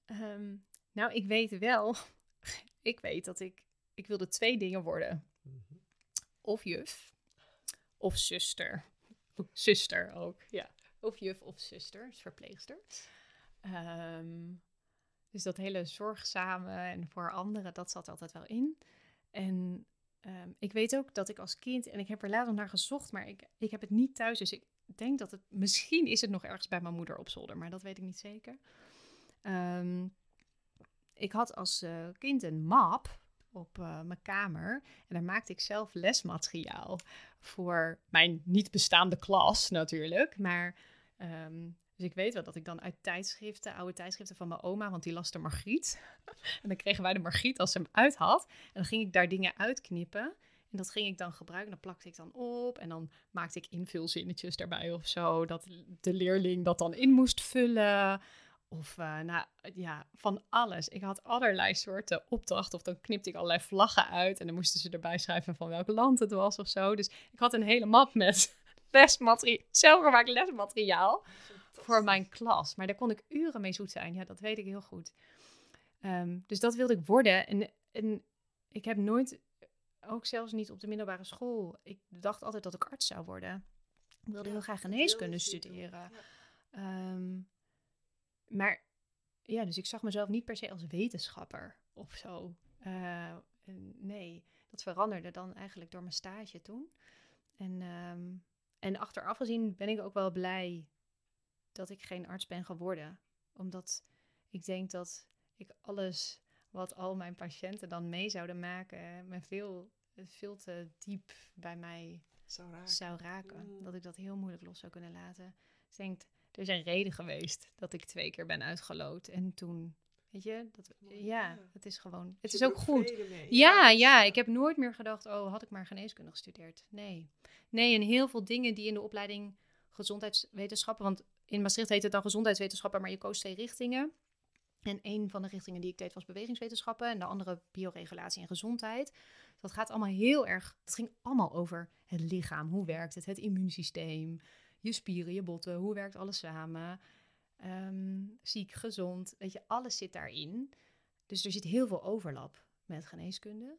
[SPEAKER 2] Ehm, nou, ik weet wel, [LAUGHS] ik weet dat ik, ik wilde twee dingen worden. Of juf, of zuster. Zuster ook, ja. Of juf of zuster, dus verpleegster. Ehm, dus dat hele zorgzame en voor anderen, dat zat altijd wel in. En ehm, ik weet ook dat ik als kind, en ik heb er later nog naar gezocht, maar ik, ik heb het niet thuis. Dus ik denk dat het, misschien is het nog ergens bij mijn moeder op zolder, maar dat weet ik niet zeker. Ehm, ik had als eh, kind een map op eh, mijn kamer. En daar maakte ik zelf lesmateriaal voor mijn niet bestaande klas natuurlijk. Maar ehm, dus ik weet wel dat ik dan uit tijdschriften, oude tijdschriften van mijn oma, want die las de Margriet. [LAUGHS] en dan kregen wij de Margriet als ze hem uit had. En dan ging ik daar dingen uitknippen. En dat ging ik dan gebruiken. Dat plakte ik dan op. En dan maakte ik invulzinnetjes daarbij of zo. Dat de leerling dat dan in moest vullen. Of eh, nou ja, van alles. Ik had allerlei soorten opdrachten. Of dan knipte ik allerlei vlaggen uit. En dan moesten ze erbij schrijven van welk land het was of zo. Dus ik had een hele map met [LAUGHS] lesmateriaal, zelfgemaakt lesmateriaal voor mijn klas. Maar daar kon ik uren mee zoet zijn. Ja, dat weet ik heel goed. Ehm, dus dat wilde ik worden. En, en ik heb nooit, ook zelfs niet op de middelbare school, ik dacht altijd dat ik arts zou worden. Ik wilde
[SPEAKER 1] Ja,
[SPEAKER 2] heel graag geneeskunde studeren.
[SPEAKER 1] Ja.
[SPEAKER 2] Ehm, maar ja, dus ik zag mezelf niet per se als wetenschapper of zo. Eh, nee, dat veranderde dan eigenlijk door mijn stage toen. En, ehm, en achteraf gezien ben ik ook wel blij dat ik geen arts ben geworden. Omdat ik denk dat ik alles wat al mijn patiënten dan mee zouden maken, me veel, veel te diep bij mij
[SPEAKER 1] Zou raken.
[SPEAKER 2] zou raken.
[SPEAKER 1] Mm.
[SPEAKER 2] Dat ik dat heel moeilijk los zou kunnen laten. Ik denk, er is een reden geweest dat ik twee keer ben uitgeloot. En toen, weet je, dat, ja, het is gewoon, het is ook goed. Ja,
[SPEAKER 1] dus-
[SPEAKER 2] ja, ik heb nooit meer gedacht, oh, had ik maar geneeskunde gestudeerd. Nee. Nee, en heel veel dingen die in de opleiding gezondheidswetenschappen, want in Maastricht heet het dan gezondheidswetenschappen, maar je koos twee richtingen. En een van de richtingen die ik deed was bewegingswetenschappen en de andere bioregulatie en gezondheid. Dat gaat allemaal heel erg, het ging allemaal over het lichaam. Hoe werkt het? Het immuunsysteem, je spieren, je botten, hoe werkt alles samen? Ehm, ziek, gezond, weet je, alles zit daarin. Dus er zit heel veel overlap met geneeskunde.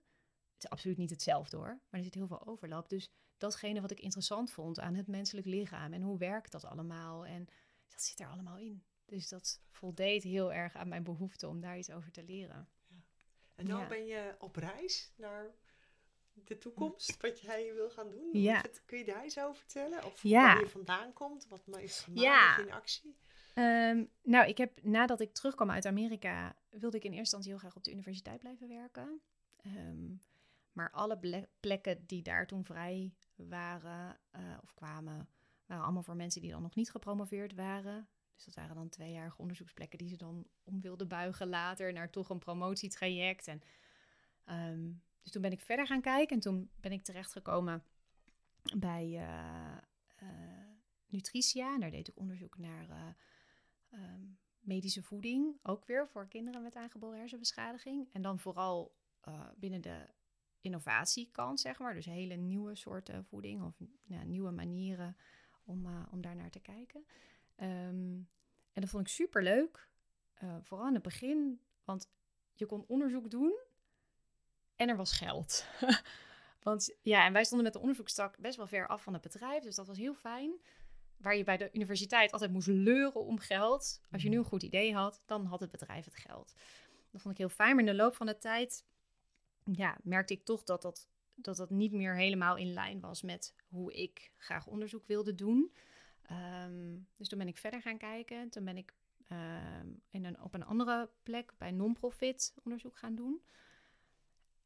[SPEAKER 2] Het is absoluut niet hetzelfde hoor, maar er zit heel veel overlap. Dus datgene wat ik interessant vond aan het menselijk lichaam en hoe werkt dat allemaal en dat zit er allemaal in. Dus dat voldeed heel erg aan mijn behoefte om daar iets over te leren.
[SPEAKER 1] En dan
[SPEAKER 2] Ja.
[SPEAKER 1] ben je op reis naar de toekomst, [CLEARS THROAT] wat jij wil gaan doen.
[SPEAKER 2] Ja.
[SPEAKER 1] Kun je daar eens over vertellen? Of
[SPEAKER 2] Ja.
[SPEAKER 1] waar je vandaan komt, wat is gemaakt
[SPEAKER 2] Ja.
[SPEAKER 1] in actie?
[SPEAKER 2] Ehm, nou, ik heb nadat ik terugkwam uit Amerika, wilde ik in eerste instantie heel graag op de universiteit blijven werken. Ehm, maar alle plekken die daar toen vrij waren eh, of kwamen, waren allemaal voor mensen die dan nog niet gepromoveerd waren. Dus dat waren dan tweejarige onderzoeksplekken die ze dan om wilden buigen later naar toch een promotietraject. En, ehm, dus toen ben ik verder gaan kijken en toen ben ik terechtgekomen bij eh, Nutritia. En daar deed ik onderzoek naar eh, ehm, medische voeding, ook weer voor kinderen met aangeboren hersenbeschadiging. En dan vooral binnen de innovatiekant, zeg maar. Dus hele nieuwe soorten voeding of ja, nieuwe manieren om, eh, om daar naar te kijken. Ehm, en dat vond ik super leuk. vooral in het begin, want je kon onderzoek doen en er was geld. [LAUGHS] want ja, en wij stonden met de onderzoekstak best wel ver af van het bedrijf, dus dat was heel fijn waar je bij de universiteit altijd moest leuren om geld. Als je nu een goed idee had, dan had het bedrijf het geld. Dat vond ik heel fijn. Maar in de loop van de tijd ja, merkte ik toch dat dat, dat dat niet meer helemaal in lijn was met hoe ik graag onderzoek wilde doen. Ehm, dus toen ben ik verder gaan kijken. Toen ben ik ehm, in een, op een andere plek bij non-profit onderzoek gaan doen.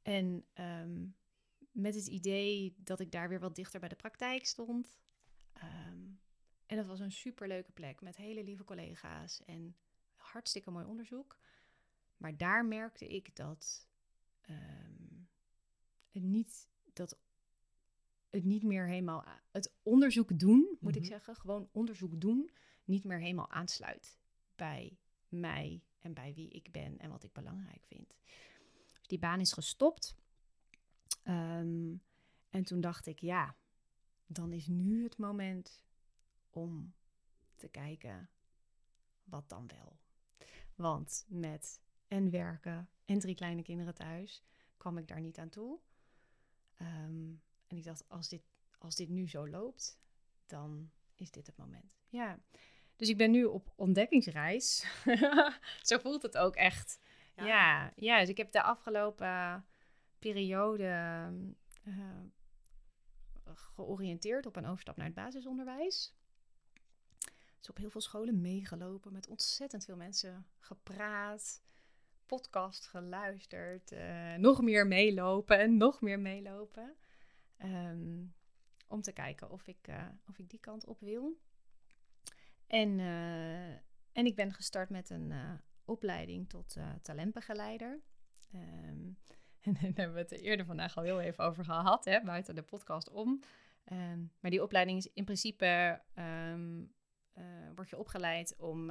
[SPEAKER 2] En ehm, met het idee dat ik daar weer wat dichter bij de praktijk stond. En dat was een superleuke plek met hele lieve collega's en hartstikke mooi onderzoek. Maar daar merkte ik dat ehm, het niet dat het niet meer helemaal het onderzoek doen, moet ik
[SPEAKER 1] Mhm.
[SPEAKER 2] zeggen, gewoon onderzoek doen, niet meer helemaal aansluit bij mij en bij wie ik ben en wat ik belangrijk vind. Dus die baan is gestopt. Ehm, en toen dacht ik, ja, dan is nu het moment om te kijken wat dan wel. Want met en werken en drie kleine kinderen thuis kwam ik daar niet aan toe. Ehm, en ik dacht, als dit, als dit nu zo loopt, dan is dit het moment. Ja, dus ik ben nu op ontdekkingsreis. [LAUGHS] zo voelt het ook echt.
[SPEAKER 1] Ja.
[SPEAKER 2] Ja, ja, dus ik heb de afgelopen periode eh, georiënteerd op een overstap naar het basisonderwijs. Dus op heel veel scholen meegelopen, met ontzettend veel mensen gepraat, podcast geluisterd, eh, nog meer meelopen en nog meer meelopen. Ehm, om te kijken of ik, eh, of ik die kant op wil. En, eh, en ik ben gestart met een opleiding tot talentbegeleider. Ehm, [LAUGHS] en daar hebben we het er eerder vandaag al heel even over gehad, hè, buiten de podcast om. Ehm, maar die opleiding is in principe, eh, word je opgeleid om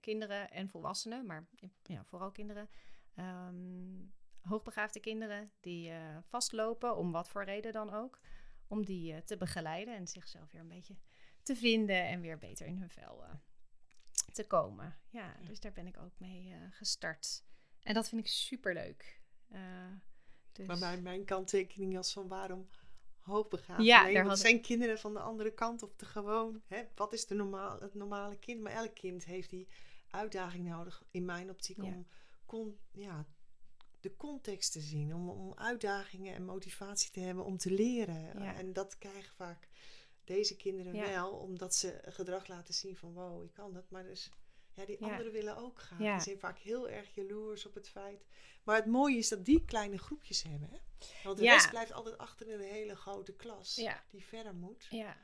[SPEAKER 2] kinderen en volwassenen, maar ja, vooral kinderen, ehm, hoogbegaafde kinderen die eh, vastlopen, om wat voor reden dan ook, om die eh, te begeleiden en zichzelf weer een beetje te vinden en weer beter in hun vel eh, te komen. Ja,
[SPEAKER 1] Ja.
[SPEAKER 2] dus daar ben ik ook mee eh, gestart. En dat vind ik super leuk. dus...
[SPEAKER 1] Maar mijn, mijn kanttekening was van waarom hoogbegaafd?
[SPEAKER 2] Ja,
[SPEAKER 1] nee, want
[SPEAKER 2] had
[SPEAKER 1] zijn kinderen van de andere kant op de gewoon. Hè, wat is de normaal, het normale kind? Maar elk kind heeft die uitdaging nodig, in mijn optiek,
[SPEAKER 2] Ja.
[SPEAKER 1] om kon, ja, de context te zien. Om, om uitdagingen en motivatie te hebben om te leren.
[SPEAKER 2] Ja.
[SPEAKER 1] En dat krijgen vaak deze kinderen
[SPEAKER 2] Ja.
[SPEAKER 1] wel, omdat ze gedrag laten zien van wow, ik kan dat. Maar dus, Ja, die anderen willen ook.
[SPEAKER 2] Ja.
[SPEAKER 1] Die zijn vaak heel erg jaloers op het feit. Maar het mooie is dat die kleine groepjes hebben. Hè? Want de rest blijft altijd achter in een hele grote klas. Die verder moet.
[SPEAKER 2] Ja,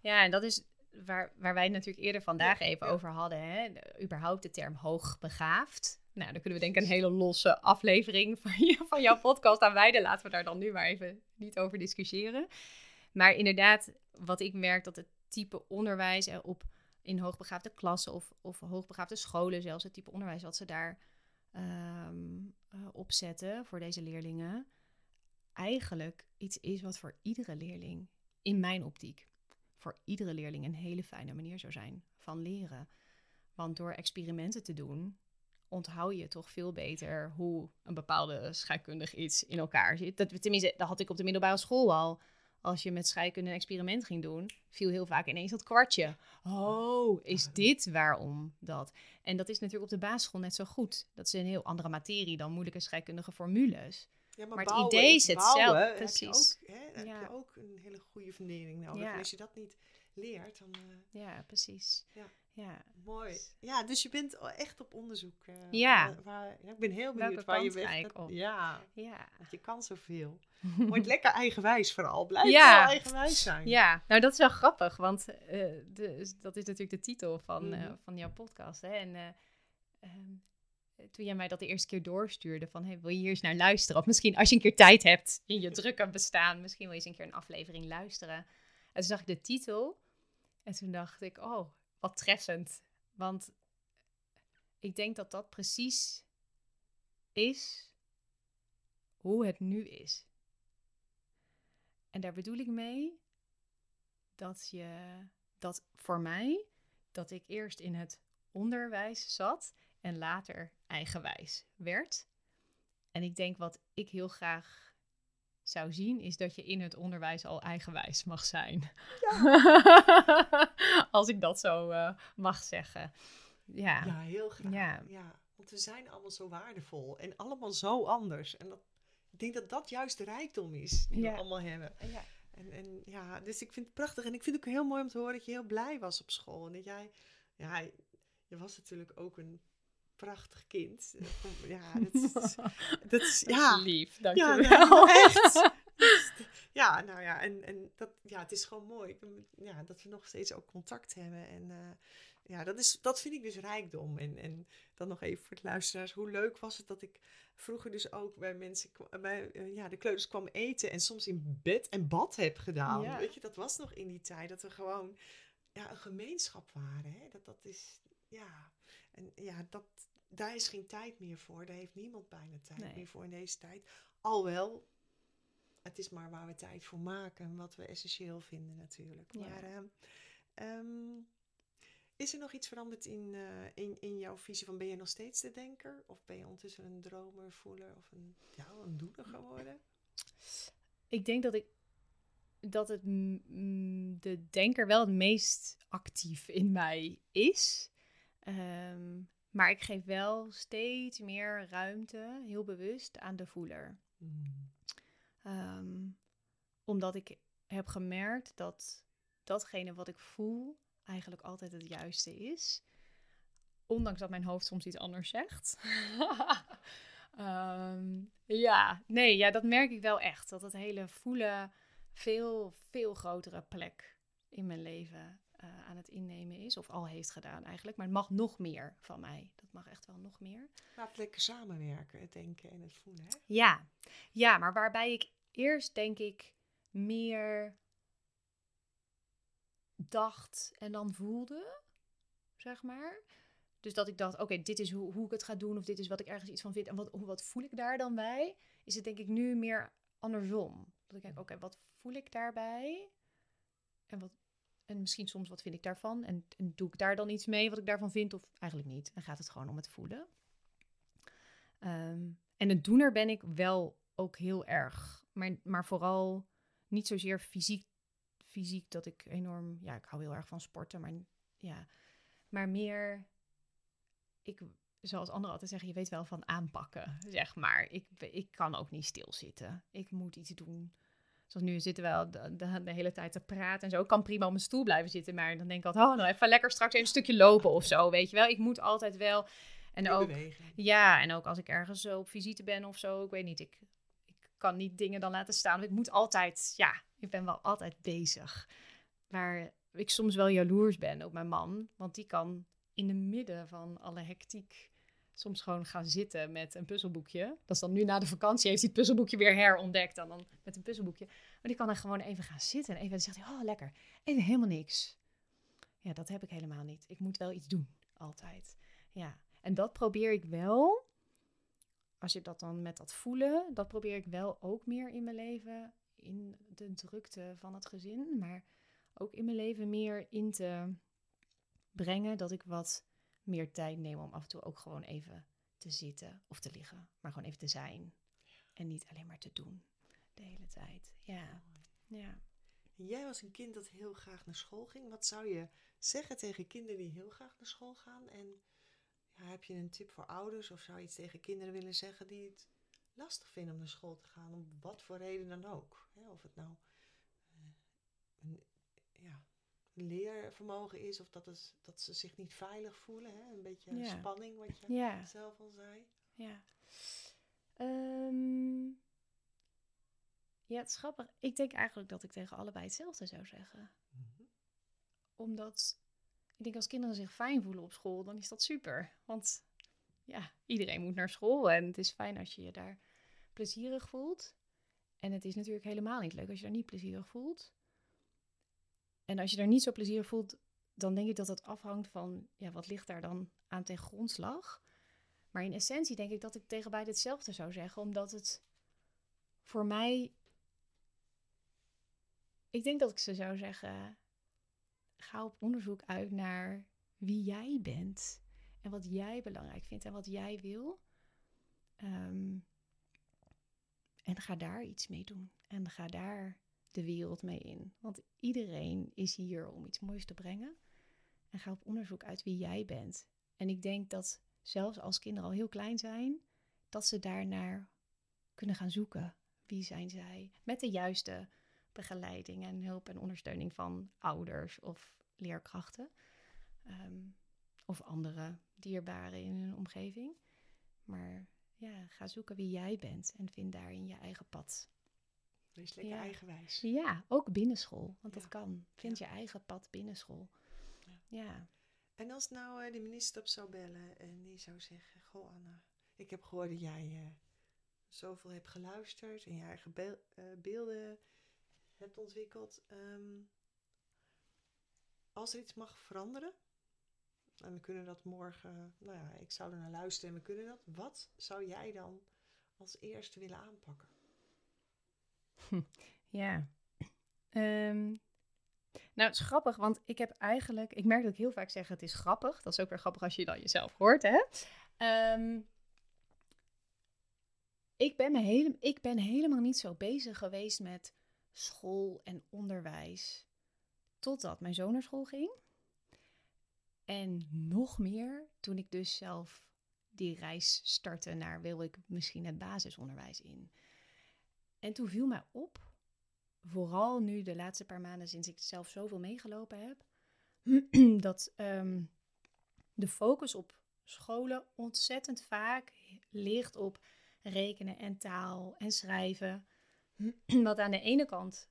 [SPEAKER 2] ja en dat is waar, waar wij het natuurlijk eerder vandaag even over hadden. Hè? De- überhaupt de term hoogbegaafd. Nou, dan kunnen we denk ik een hele losse aflevering van, je, van jouw podcast aan wijden. Laten we daar dan nu maar even niet over discussiëren. Maar inderdaad, wat ik merk dat het type onderwijs op in hoogbegaafde klassen of, of hoogbegaafde scholen zelfs, het type onderwijs wat ze daar ehm, eh, opzetten voor deze leerlingen, eigenlijk iets is wat voor iedere leerling, in mijn optiek, voor iedere leerling een hele fijne manier zou zijn van leren. Want door experimenten te doen, onthoud je toch veel beter hoe een bepaalde scheikundig iets in elkaar zit. Dat, tenminste, dat had ik op de middelbare school al. Als je met scheikunde een experiment ging doen, viel heel vaak ineens dat kwartje. Oh, is dit waarom dat? En dat is natuurlijk op de basisschool net zo goed. Dat is een heel andere materie dan moeilijke scheikundige formules.
[SPEAKER 1] Ja,
[SPEAKER 2] Maar het
[SPEAKER 1] bouwen-
[SPEAKER 2] idee is hetzelfde,
[SPEAKER 1] Heb je,
[SPEAKER 2] precies.
[SPEAKER 1] ook, hè, heb
[SPEAKER 2] Ja.
[SPEAKER 1] je ook een hele goede fundering nodig.
[SPEAKER 2] Ja.
[SPEAKER 1] En als je dat niet leert, dan... eh,
[SPEAKER 2] Ja, precies.
[SPEAKER 1] Ja.
[SPEAKER 2] ja.
[SPEAKER 1] Mooi. Ja, dus je bent echt op onderzoek. eh,
[SPEAKER 2] Ja.
[SPEAKER 1] Waar, waar- ja, ik ben heel
[SPEAKER 2] Welke
[SPEAKER 1] benieuwd waar je dat-
[SPEAKER 2] op?
[SPEAKER 1] Ja,
[SPEAKER 2] Ja.
[SPEAKER 1] want je kan zoveel. [LAUGHS] Wordt lekker eigenwijs vooral. Blijf
[SPEAKER 2] Ja.
[SPEAKER 1] eigenwijs zijn.
[SPEAKER 2] Ja, nou dat is wel grappig, want eh, de, dat is natuurlijk de titel van,
[SPEAKER 1] Mhm.
[SPEAKER 2] van jouw podcast. Hè? En eh, ehm, toen jij mij dat de eerste keer doorstuurde van, hey, wil je hier eens naar luisteren? Of misschien als je een keer tijd hebt in je drukke bestaan, misschien wil je eens een keer een aflevering luisteren. En toen zag ik de titel en toen dacht ik, oh, wat treffend. Want ik denk dat dat precies is hoe het nu is. En daar bedoel ik mee dat je dat voor mij dat ik eerst in het onderwijs zat en later eigenwijs werd. En ik denk wat ik heel graag zou zien is dat je in het onderwijs al eigenwijs mag zijn. [LAUGHS] Als ik dat zo eh, mag zeggen. Ja.
[SPEAKER 1] Ja, heel graag.
[SPEAKER 2] Ja.
[SPEAKER 1] Ja. Want we zijn allemaal zo waardevol en allemaal zo anders. En dat, ik denk dat dat juist de rijkdom is die
[SPEAKER 2] Ja.
[SPEAKER 1] we allemaal hebben.
[SPEAKER 2] ja.
[SPEAKER 1] En, en ja, dus ik vind het prachtig. En ik vind het ook heel mooi om te horen dat je heel blij was op school. En dat jij, ja, je was natuurlijk ook een prachtig kind. [LAUGHS] Ja, [LAUGHS] dat is, dat is ja.
[SPEAKER 2] lief,
[SPEAKER 1] Ja,
[SPEAKER 2] dankjewel.
[SPEAKER 1] nou, echt. [LAUGHS] Ja, nou ja, en, en dat, ja, het is gewoon mooi. Ja, dat we nog steeds ook contact hebben. En eh, ja, dat, is, dat vind ik dus rijkdom. En, en dan nog even voor het luisteraars. Hoe leuk was het dat ik vroeger dus ook bij mensen, bij eh, ja, de kleuters kwam eten. En soms in bed en bad heb gedaan.
[SPEAKER 2] Ja.
[SPEAKER 1] Weet je, dat was nog in die tijd. Dat we gewoon ja, een gemeenschap waren. Hè? Dat, dat is, ja. En ja, dat, daar is geen tijd meer voor. Daar heeft niemand bijna tijd
[SPEAKER 2] Nee.
[SPEAKER 1] meer voor in deze tijd. Alhoewel, het is maar waar we tijd voor maken. en Wat we essentieel vinden natuurlijk.
[SPEAKER 2] Ja.
[SPEAKER 1] Maar ehm, ehm, is er nog iets veranderd in, eh, in, in jouw visie van ben je nog steeds de denker? Of ben je ondertussen een dromer, voeler of een, ja, een doener geworden?
[SPEAKER 2] Ik denk dat ik dat het de denker wel het meest actief in mij is. Ehm, maar ik geef wel steeds meer ruimte, heel bewust, aan de voeler. Ehm, omdat ik heb gemerkt dat datgene wat ik voel eigenlijk altijd het juiste is. Ondanks dat mijn hoofd soms iets anders zegt. [LAUGHS] Ehm, ja, nee, ja, dat merk ik wel echt. Dat het hele voelen veel, veel grotere plek in mijn leven eh, aan het innemen is. Of al heeft gedaan eigenlijk. Maar het mag nog meer van mij. Dat mag echt wel nog meer.
[SPEAKER 1] Laat lekker samenwerken, het denken en het voelen. Hè?
[SPEAKER 2] Ja, ja, maar waarbij ik eerst denk ik meer dacht en dan voelde, zeg maar. Dus dat ik dacht, oké, dit is hoe, hoe ik het ga doen of dit is wat ik ergens iets van vind. En wat, wat voel ik daar dan bij? Is het denk ik nu meer andersom. Dat ik denk, oké, wat voel ik daarbij? En, wat, en misschien soms wat vind ik daarvan? En, en doe ik daar dan iets mee wat ik daarvan vind of eigenlijk niet? Dan gaat het gewoon om het voelen. Ehm, en een doener ben ik wel ook heel erg. Maar, maar vooral niet zozeer fysiek, fysiek dat ik enorm... Ja, ik hou heel erg van sporten, maar ja. Maar meer... Ik, zoals anderen altijd zeggen, je weet wel van aanpakken, zeg maar. Ik, ik kan ook niet stilzitten. Ik moet iets doen Zoals nu zitten we al de, de, de hele tijd te praten en zo. Ik kan prima op mijn stoel blijven zitten, maar dan denk ik altijd, oh, nou even lekker straks even een stukje lopen of zo, weet je wel. Ik moet altijd wel. En ook,
[SPEAKER 1] beweging.
[SPEAKER 2] ja, en ook als ik ergens zo op visite ben of zo, ik weet niet, ik, ik kan niet dingen dan laten staan. Ik moet altijd, ja, ik ben wel altijd bezig. Waar ik soms wel jaloers ben op mijn man, want die kan in de midden van alle hectiek soms gewoon gaan zitten met een puzzelboekje. Dat is dan nu na de vakantie, heeft hij het puzzelboekje weer herontdekt dan, dan met een puzzelboekje. Maar die kan dan gewoon even gaan zitten en even dan zegt hij, oh lekker, even helemaal niks. Ja, dat heb ik helemaal niet. Ik moet wel iets doen, altijd. Ja, en dat probeer ik wel, als je dat dan met dat voelen, dat probeer ik wel ook meer in mijn leven, in de drukte van het gezin, maar ook in mijn leven meer in te brengen dat ik wat meer tijd neem om af en toe ook gewoon even te zitten of te liggen, maar gewoon even te zijn en niet alleen maar te doen de hele tijd. Ja, ja.
[SPEAKER 1] Jij was een kind dat heel graag naar school ging. Wat zou je zeggen tegen kinderen die heel graag naar school gaan? En ja, heb je een tip voor ouders of zou je iets tegen kinderen willen zeggen die het lastig vinden om naar school te gaan, om wat voor reden dan ook? Hè, of het nou eh, een, ja, leervermogen is of dat, het, dat ze zich niet veilig voelen. Hè? Een beetje
[SPEAKER 2] Ja.
[SPEAKER 1] spanning, wat je
[SPEAKER 2] Ja.
[SPEAKER 1] zelf al zei.
[SPEAKER 2] Ja. Ehm, ja, het is grappig. Ik denk eigenlijk dat ik tegen allebei hetzelfde zou zeggen. Omdat ik denk als kinderen zich fijn voelen op school, dan is dat super. Want ja, iedereen moet naar school en het is fijn als je je daar plezierig voelt. En het is natuurlijk helemaal niet leuk als je daar niet plezierig voelt. En als je daar niet zo plezierig voelt, dan denk ik dat het afhangt van, ja, wat ligt daar dan aan ten grondslag? Maar in essentie denk ik dat ik tegen beide hetzelfde zou zeggen, omdat het voor mij. Ik denk dat ik ze zou zeggen: ga op onderzoek uit naar wie jij bent en wat jij belangrijk vindt en wat jij wil. Ehm, en ga daar iets mee doen. En ga daar de wereld mee in. Want iedereen is hier om iets moois te brengen. En ga op onderzoek uit wie jij bent. En ik denk dat zelfs als kinderen al heel klein zijn, dat ze daarnaar kunnen gaan zoeken. Wie zijn zij? Met de juiste begeleiding en hulp en ondersteuning van ouders of leerkrachten. Ehm, of andere dierbaren in hun omgeving. Maar ja, ga zoeken wie jij bent en vind daarin je eigen pad.
[SPEAKER 1] Wees lekker
[SPEAKER 2] Ja.
[SPEAKER 1] eigenwijs.
[SPEAKER 2] Ja, ook binnenschool, want
[SPEAKER 1] Ja.
[SPEAKER 2] dat kan. Vind je eigen pad binnenschool.
[SPEAKER 1] Ja.
[SPEAKER 2] Ja.
[SPEAKER 1] En als nou eh, de minister op zou bellen en die zou zeggen: Goh, Anna, ik heb gehoord dat jij eh, zoveel hebt geluisterd en je eigen eh, beelden hebt ontwikkeld. Ehm, als er iets mag veranderen, en we kunnen dat morgen, nou ja, ik zou er naar luisteren en we kunnen dat. Wat zou jij dan als eerste willen aanpakken? [LAUGHS]
[SPEAKER 2] Ja. Ehm, nou, het is grappig, want ik heb eigenlijk... Ik merk dat ik heel vaak zeg het is grappig. Dat is ook weer grappig als je dan jezelf hoort, hè? Ehm, ik, ben me hele, ik ben helemaal niet zo bezig geweest met school en onderwijs. Totdat mijn zoon naar school ging. En nog meer toen ik dus zelf die reis startte naar... wil ik misschien het basisonderwijs in. En toen viel mij op, vooral nu de laatste paar maanden sinds ik zelf zoveel meegelopen heb, [CLEARS THROAT] dat ehm, de focus op scholen ontzettend vaak ligt op rekenen en taal en schrijven. [CLEARS THROAT] Wat aan de ene kant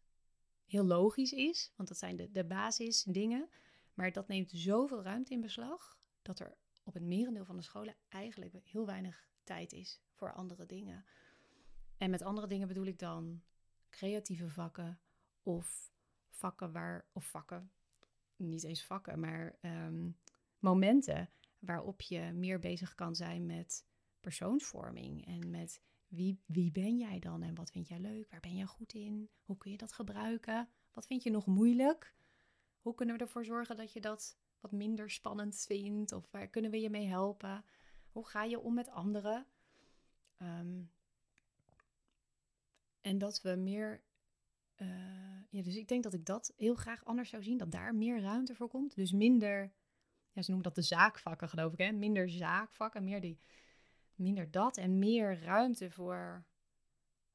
[SPEAKER 2] heel logisch is, want dat zijn de, de basisdingen. Maar dat neemt zoveel ruimte in beslag dat er op het merendeel van de scholen eigenlijk heel weinig tijd is voor andere dingen. En met andere dingen bedoel ik dan creatieve vakken of vakken waar, of vakken, niet eens vakken, maar ehm, momenten waarop je meer bezig kan zijn met persoonsvorming en met wie, wie ben jij dan en wat vind jij leuk, waar ben jij goed in, hoe kun je dat gebruiken, wat vind je nog moeilijk, hoe kunnen we ervoor zorgen dat je dat wat minder spannend vindt of waar kunnen we je mee helpen, hoe ga je om met anderen. Ehm, en dat we meer. eh, ja, dus ik denk dat ik dat heel graag anders zou zien. Dat daar meer ruimte voor komt. Dus minder. Ja, ze noemen dat de zaakvakken, geloof ik. Hè? Minder zaakvakken, meer, die, minder dat. En meer ruimte voor,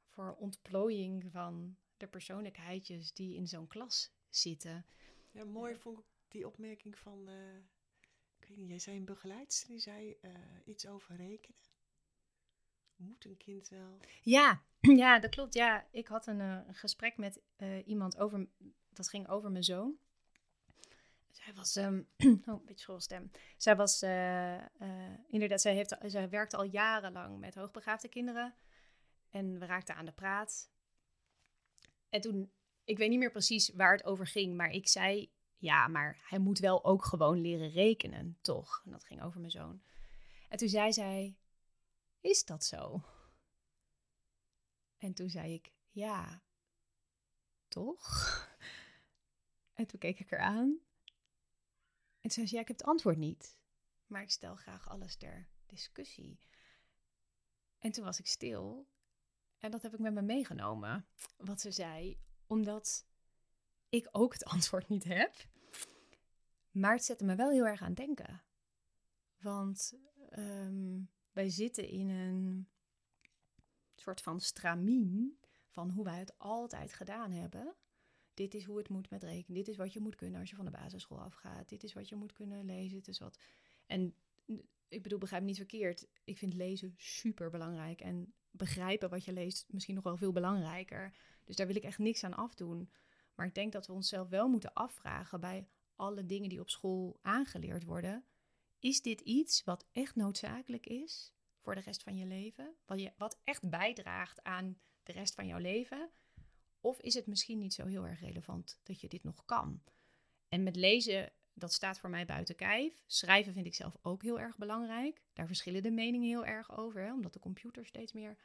[SPEAKER 2] voor ontplooiing van de persoonlijkheidjes die in zo'n klas zitten.
[SPEAKER 1] Ja, mooi vond ik die opmerking van, eh, ik weet niet, jij zei een begeleidster, die zei eh, iets over rekenen. Moet een kind wel?
[SPEAKER 2] Ja, [CLEARS THROAT] ja, dat klopt. Ja, ik had een, eh, gesprek met eh, iemand over, dat ging over mijn zoon. Zij was, ehm, [CLEARS THROAT] oh, een beetje schorre stem. Zij was, eh, inderdaad, zij, heeft, zij werkte al jarenlang met hoogbegaafde kinderen. En we raakten aan de praat. En toen, ik weet niet meer precies waar het over ging, maar ik zei, ja, maar hij moet wel ook gewoon leren rekenen, toch? En dat ging over mijn zoon. En toen zei zij, is dat zo? En toen zei ik, ja, toch? [LAUGHS] En toen keek ik haar aan. En zei ze, ja, ik heb het antwoord niet. Maar ik stel graag alles ter discussie. En toen was ik stil. En dat heb ik met me meegenomen, wat ze zei. Omdat ik ook het [LAUGHS] antwoord niet heb. Maar het zette me wel heel erg aan het denken. Want ehm, wij zitten in een soort van stramien van hoe wij het altijd gedaan hebben. Dit is hoe het moet met rekenen. Dit is wat je moet kunnen als je van de basisschool afgaat. Dit is wat je moet kunnen lezen. Dit is wat. En ik bedoel, begrijp niet verkeerd. Ik vind lezen super belangrijk. En begrijpen wat je leest misschien nog wel veel belangrijker. Dus daar wil ik echt niks aan afdoen. Maar ik denk dat we onszelf wel moeten afvragen bij alle dingen die op school aangeleerd worden. Is dit iets wat echt noodzakelijk is voor de rest van je leven? Wat, je, wat echt bijdraagt aan de rest van jouw leven? Of is het misschien niet zo heel erg relevant dat je dit nog kan? En met lezen, dat staat voor mij buiten kijf. Schrijven vind ik zelf ook heel erg belangrijk. Daar verschillen de meningen heel erg over, hè, omdat de computer steeds meer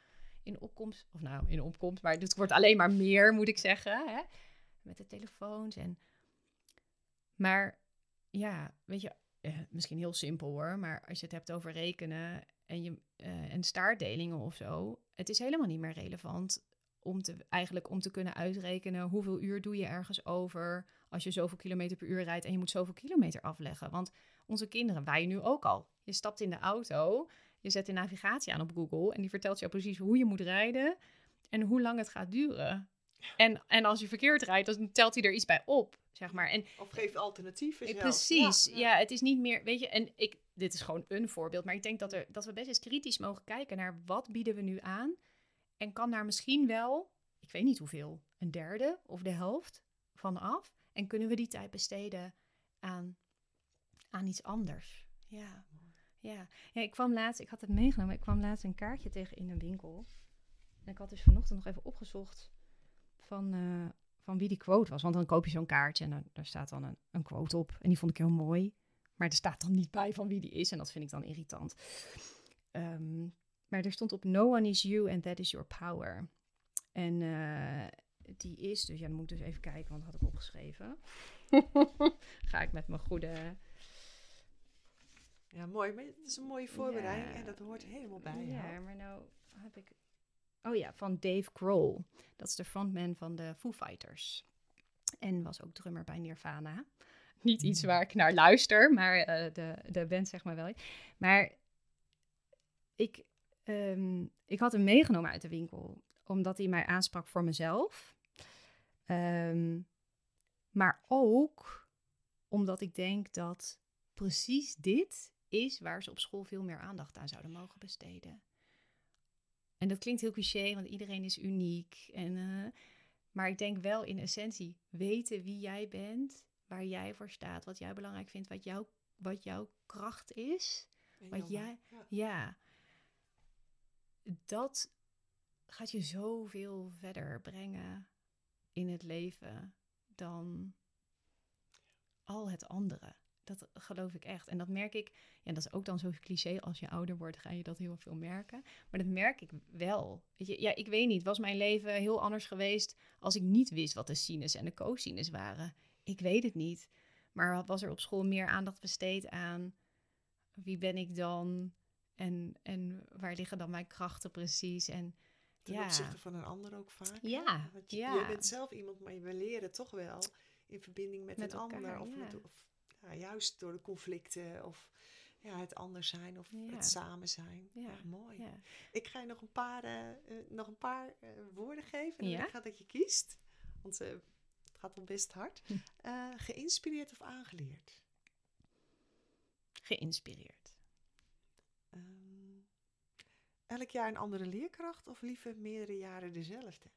[SPEAKER 2] in opkomst, of nou in opkomst, maar het wordt alleen maar meer, moet ik zeggen, hè, met de telefoons. En... Maar ja, weet je, eh, misschien heel simpel hoor, maar als je het hebt over rekenen en, je, uh, en staartdelingen of zo, het is helemaal niet meer relevant om te, eigenlijk om te kunnen uitrekenen hoeveel uur doe je ergens over als je zoveel kilometer per uur rijdt en je moet zoveel kilometer afleggen. Want onze kinderen, wij nu ook al. Je stapt in de auto, je zet de navigatie aan op Google en die vertelt jou precies hoe je moet rijden en hoe lang het gaat duren. En, en als je verkeerd rijdt, dan telt hij er iets bij op, zeg maar. En,
[SPEAKER 1] of geeft alternatieven zelf.
[SPEAKER 2] Precies, ja, ja. ja, het is niet meer, weet je, en ik, dit is gewoon een voorbeeld, maar ik denk dat, er, dat we best eens kritisch mogen kijken naar wat bieden we nu aan en kan daar misschien wel, ik weet niet hoeveel, een derde of de helft van af. En kunnen we die tijd besteden aan, aan iets anders. Ja. ja. Ja, ik kwam laatst, ik had het meegenomen, ik kwam laatst een kaartje tegen in een winkel. En ik had dus vanochtend nog even opgezocht van, uh, van wie die quote was. Want dan koop je zo'n kaartje en dan, daar staat dan een, een quote op. En die vond ik heel mooi. Maar er staat dan niet bij van wie die is. En dat vind ik dan irritant. Um, maar er stond op No one is you and that is your power. En uh, die is, dus ja, dan moet ik dus even kijken, want dat had ik opgeschreven. [LAUGHS] Ga ik met mijn goede...
[SPEAKER 1] Ja, mooi. Maar het is een mooie voorbereiding ja. en dat hoort helemaal bij.
[SPEAKER 2] Ja, ja, maar nou heb ik... Oh ja, van Dave Grohl. Dat is de frontman van de Foo Fighters. En was ook drummer bij Nirvana. [LAUGHS] Niet iets waar ik naar luister, maar uh, de, de band zeg maar wel. Maar ik, um, ik had hem meegenomen uit de winkel, omdat hij mij aansprak voor mezelf. Um, maar ook omdat ik denk dat precies dit is waar ze op school veel meer aandacht aan zouden mogen besteden. En dat klinkt heel cliché, want iedereen is uniek. En, uh, maar ik denk wel in essentie weten wie jij bent, waar jij voor staat, wat jij belangrijk vindt, wat, jou, wat jouw kracht is. Wat jij, ja. ja dat gaat je zoveel verder brengen in het leven dan al het andere. Dat geloof ik echt. En dat merk ik, ja, dat is ook dan zo cliché, als je ouder wordt ga je dat heel veel merken. Maar dat merk ik wel. Weet je, ja, ik weet niet, was mijn leven heel anders geweest als ik niet wist wat de sinus en de cosinus waren? Ik weet het niet. Maar was er op school meer aandacht besteed aan wie ben ik dan? En, en waar liggen dan mijn krachten precies? En,
[SPEAKER 1] Ten ja. opzichte van een ander ook vaak.
[SPEAKER 2] Ja,
[SPEAKER 1] Want je,
[SPEAKER 2] ja.
[SPEAKER 1] je bent zelf iemand, maar je leren toch wel in verbinding met,
[SPEAKER 2] met
[SPEAKER 1] een
[SPEAKER 2] elkaar,
[SPEAKER 1] ander. Of,
[SPEAKER 2] ja.
[SPEAKER 1] met, of ja, juist door de conflicten of ja, het anders zijn of
[SPEAKER 2] Ja.
[SPEAKER 1] het samen zijn.
[SPEAKER 2] Ja,
[SPEAKER 1] Ja, mooi. Ik ga je nog een paar, eh, eh, nog een paar eh, woorden geven en dan ik graag dat je kiest. Want het gaat al best hard.
[SPEAKER 2] Hm.
[SPEAKER 1] Geïnspireerd of aangeleerd?
[SPEAKER 2] Geïnspireerd.
[SPEAKER 1] Ehm, elk jaar een andere leerkracht of liever meerdere jaren dezelfde?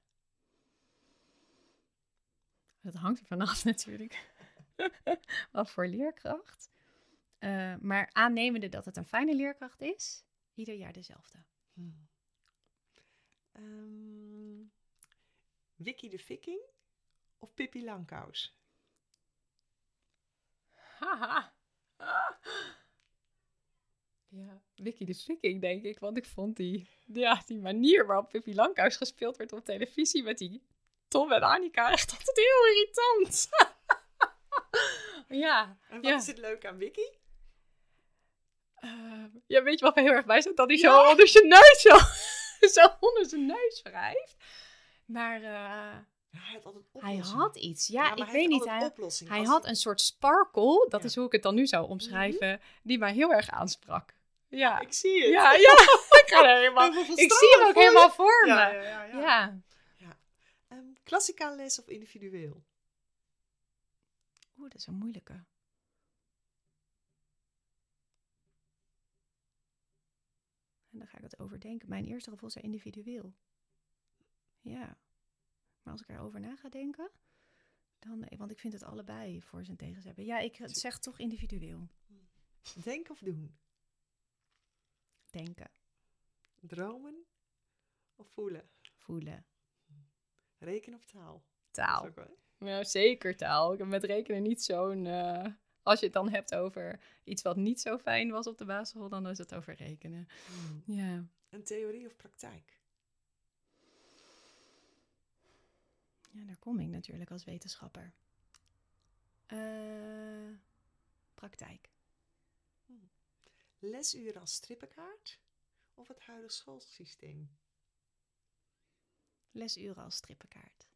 [SPEAKER 2] Dat hangt er vanaf [LAUGHS] natuurlijk. [LAUGHS] Wat voor leerkracht. Eh, maar aannemende dat het een fijne leerkracht is, ieder jaar dezelfde.
[SPEAKER 1] Hmm. Ehm, Wiki de Viking of Pippi Langkous?
[SPEAKER 2] Haha. [LAUGHS] Ja, Vicky de Viking, denk ik. Want ik vond die, ja, die manier waarop Pippi Langkous gespeeld werd op televisie met die Tom en Annika echt altijd heel irritant. [LAUGHS] [LAUGHS] ja.
[SPEAKER 1] En wat
[SPEAKER 2] Ja.
[SPEAKER 1] is het leuk aan Wiki?
[SPEAKER 2] eh, ja, weet je wat me heel erg bij staat? Dat hij zo onder zijn neus zo, [LAUGHS] zo onder zijn neus wrijft. Maar eh,
[SPEAKER 1] Hij had altijd
[SPEAKER 2] hij had iets. Ja, ik weet niet. Hij, hij had een soort sparkle, dat
[SPEAKER 1] Ja.
[SPEAKER 2] is hoe ik het dan nu zou omschrijven, die mij heel erg aansprak. Ja,
[SPEAKER 1] Ik zie het.
[SPEAKER 2] ja, [LAUGHS] ja. ik ga er helemaal Ik zie hem ook helemaal voor me.
[SPEAKER 1] Ja,
[SPEAKER 2] Ja,
[SPEAKER 1] ja. Ehm, les of individueel?
[SPEAKER 2] Oeh, dat is een moeilijke. En dan ga ik het overdenken. Mijn eerste gevoel zei individueel. Ja. Maar als ik erover na ga denken, dan... Want ik vind het allebei voor zijn tegens hebben. Ja, ik zeg toch individueel.
[SPEAKER 1] Denken of doen?
[SPEAKER 2] Denken,
[SPEAKER 1] Dromen of voelen?
[SPEAKER 2] voelen,
[SPEAKER 1] Rekenen of taal? Dat is
[SPEAKER 2] taal.
[SPEAKER 1] ook
[SPEAKER 2] Ja, zeker taal. Ik heb met rekenen niet zo'n... eh, als je het dan hebt over iets wat niet zo fijn was op de basisschool, dan is het over rekenen.
[SPEAKER 1] Hmm.
[SPEAKER 2] Ja.
[SPEAKER 1] En theorie of praktijk?
[SPEAKER 2] Ja, daar kom ik natuurlijk als wetenschapper. Eh, praktijk.
[SPEAKER 1] Lesuren als strippenkaart of het huidige schoolsysteem?
[SPEAKER 2] Lesuren als strippenkaart.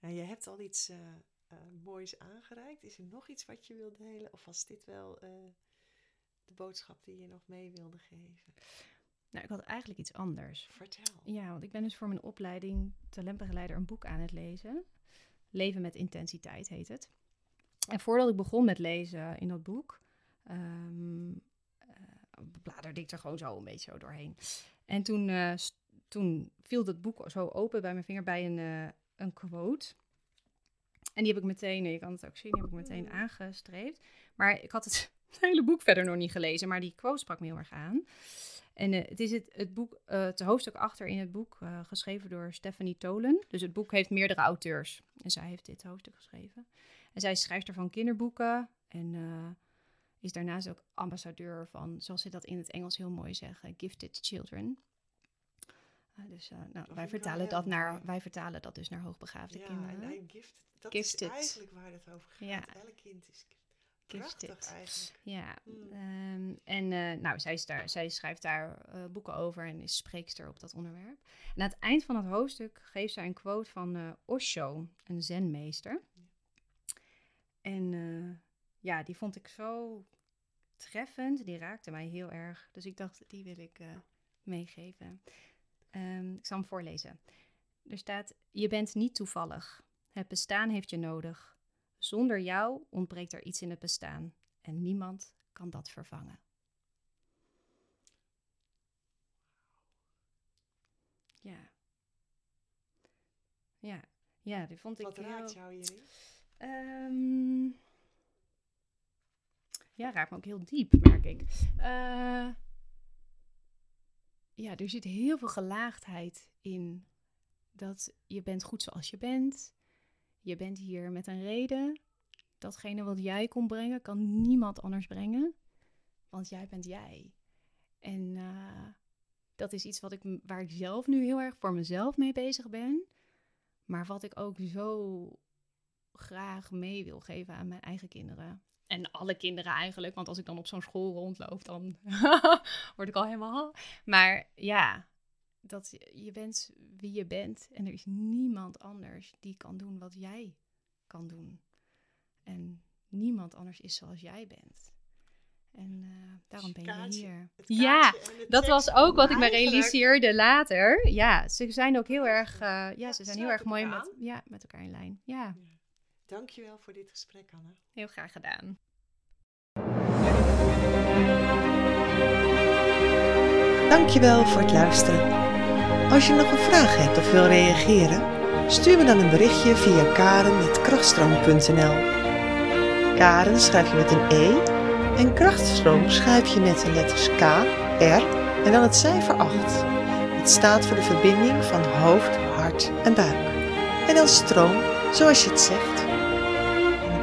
[SPEAKER 1] Nou, je hebt al iets eh, eh, moois aangereikt. Is er nog iets wat je wilt delen? Of was dit wel eh, de boodschap die je nog mee wilde geven?
[SPEAKER 2] Nou, ik had eigenlijk iets anders.
[SPEAKER 1] Vertel.
[SPEAKER 2] Ja, want ik ben dus voor mijn opleiding talentbegeleider een boek aan het lezen. Leven met intensiteit heet het. En voordat ik begon met lezen in dat boek, ehm eh, bladerde ik er gewoon zo een beetje zo doorheen. En toen, toen viel dat boek zo open bij mijn vinger bij een, een quote. En die heb ik meteen, je kan het ook zien, die heb ik meteen
[SPEAKER 1] Mm.
[SPEAKER 2] aangestreept. Maar ik had [LAUGHS] het hele boek verder nog niet gelezen, maar die quote sprak me heel erg aan. En eh, het is het, het boek, eh, het hoofdstuk achter in het boek, eh, geschreven door Stephanie Tolen. Dus het boek heeft meerdere auteurs. En zij heeft dit hoofdstuk geschreven. En zij schrijft er van kinderboeken. En is daarnaast ook ambassadeur van, zoals ze dat in het Engels heel mooi zeggen, Gifted Children. Eh, dus eh, nou, wij, vertalen dat naar,
[SPEAKER 1] mooi.
[SPEAKER 2] wij vertalen dat dus naar hoogbegaafde
[SPEAKER 1] ja,
[SPEAKER 2] kinderen.
[SPEAKER 1] en hij gift, dat
[SPEAKER 2] Gifted.
[SPEAKER 1] is eigenlijk waar het over gaat.
[SPEAKER 2] Ja.
[SPEAKER 1] Elk kind is prachtig
[SPEAKER 2] Gifted.
[SPEAKER 1] eigenlijk.
[SPEAKER 2] Ja,
[SPEAKER 1] Mm.
[SPEAKER 2] ehm, en eh, nou, zij, is daar, zij schrijft daar eh, boeken over en is spreekster op dat onderwerp. En aan het eind van het hoofdstuk geeft zij een quote van Osho, een zenmeester. En ja, die vond ik zo treffend, die raakte mij heel erg. Dus ik dacht, die wil ik meegeven. Ehm, ik zal hem voorlezen. Er staat, je bent niet toevallig. Het bestaan heeft je nodig. Zonder jou ontbreekt er iets in het bestaan en niemand kan dat vervangen. Ja. Ja, ja, die vond ik
[SPEAKER 1] Wat
[SPEAKER 2] heel...
[SPEAKER 1] raakt jou hierin?
[SPEAKER 2] Ehm, ja, raakt me ook heel diep, merk ik. Eh, ja, er zit heel veel gelaagdheid in. Dat je bent goed zoals je bent. Je bent hier met een reden. Datgene wat jij kon brengen, kan niemand anders brengen. Want jij bent jij. En eh, dat is iets wat ik, waar ik zelf nu heel erg voor mezelf mee bezig ben. Maar wat ik ook zo graag mee wil geven aan mijn eigen kinderen. En alle kinderen eigenlijk, want als ik dan op zo'n school rondloop, dan [LAUGHS] word ik al helemaal. Maar ja, dat je- bent wie je bent en er is niemand anders die kan doen wat jij kan doen. En niemand anders is zoals jij bent. En uh, daarom ben je hier. Ja, dat was ook wat ik me realiseerde later. Ja, ze zijn ook heel erg, eh, ja, ze zijn heel erg mooi met, ja, met elkaar in lijn. Ja,
[SPEAKER 1] Dankjewel voor dit gesprek, Anne.
[SPEAKER 2] heel graag gedaan.
[SPEAKER 1] Dankjewel voor het luisteren. Als je nog een vraag hebt of wil reageren, stuur me dan een berichtje via karen.krachtstroom.nl Karen schrijf je met een E en krachtstroom schrijf je met de letters K, R en dan het cijfer 8. Het staat voor de verbinding van hoofd, hart en buik. En dan stroom, zoals je het zegt.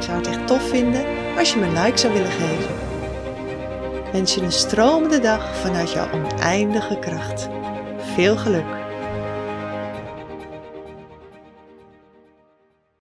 [SPEAKER 1] Zou het echt tof vinden als je me een like zou willen geven. Wens je een stromende dag vanuit jouw oneindige kracht. Veel geluk!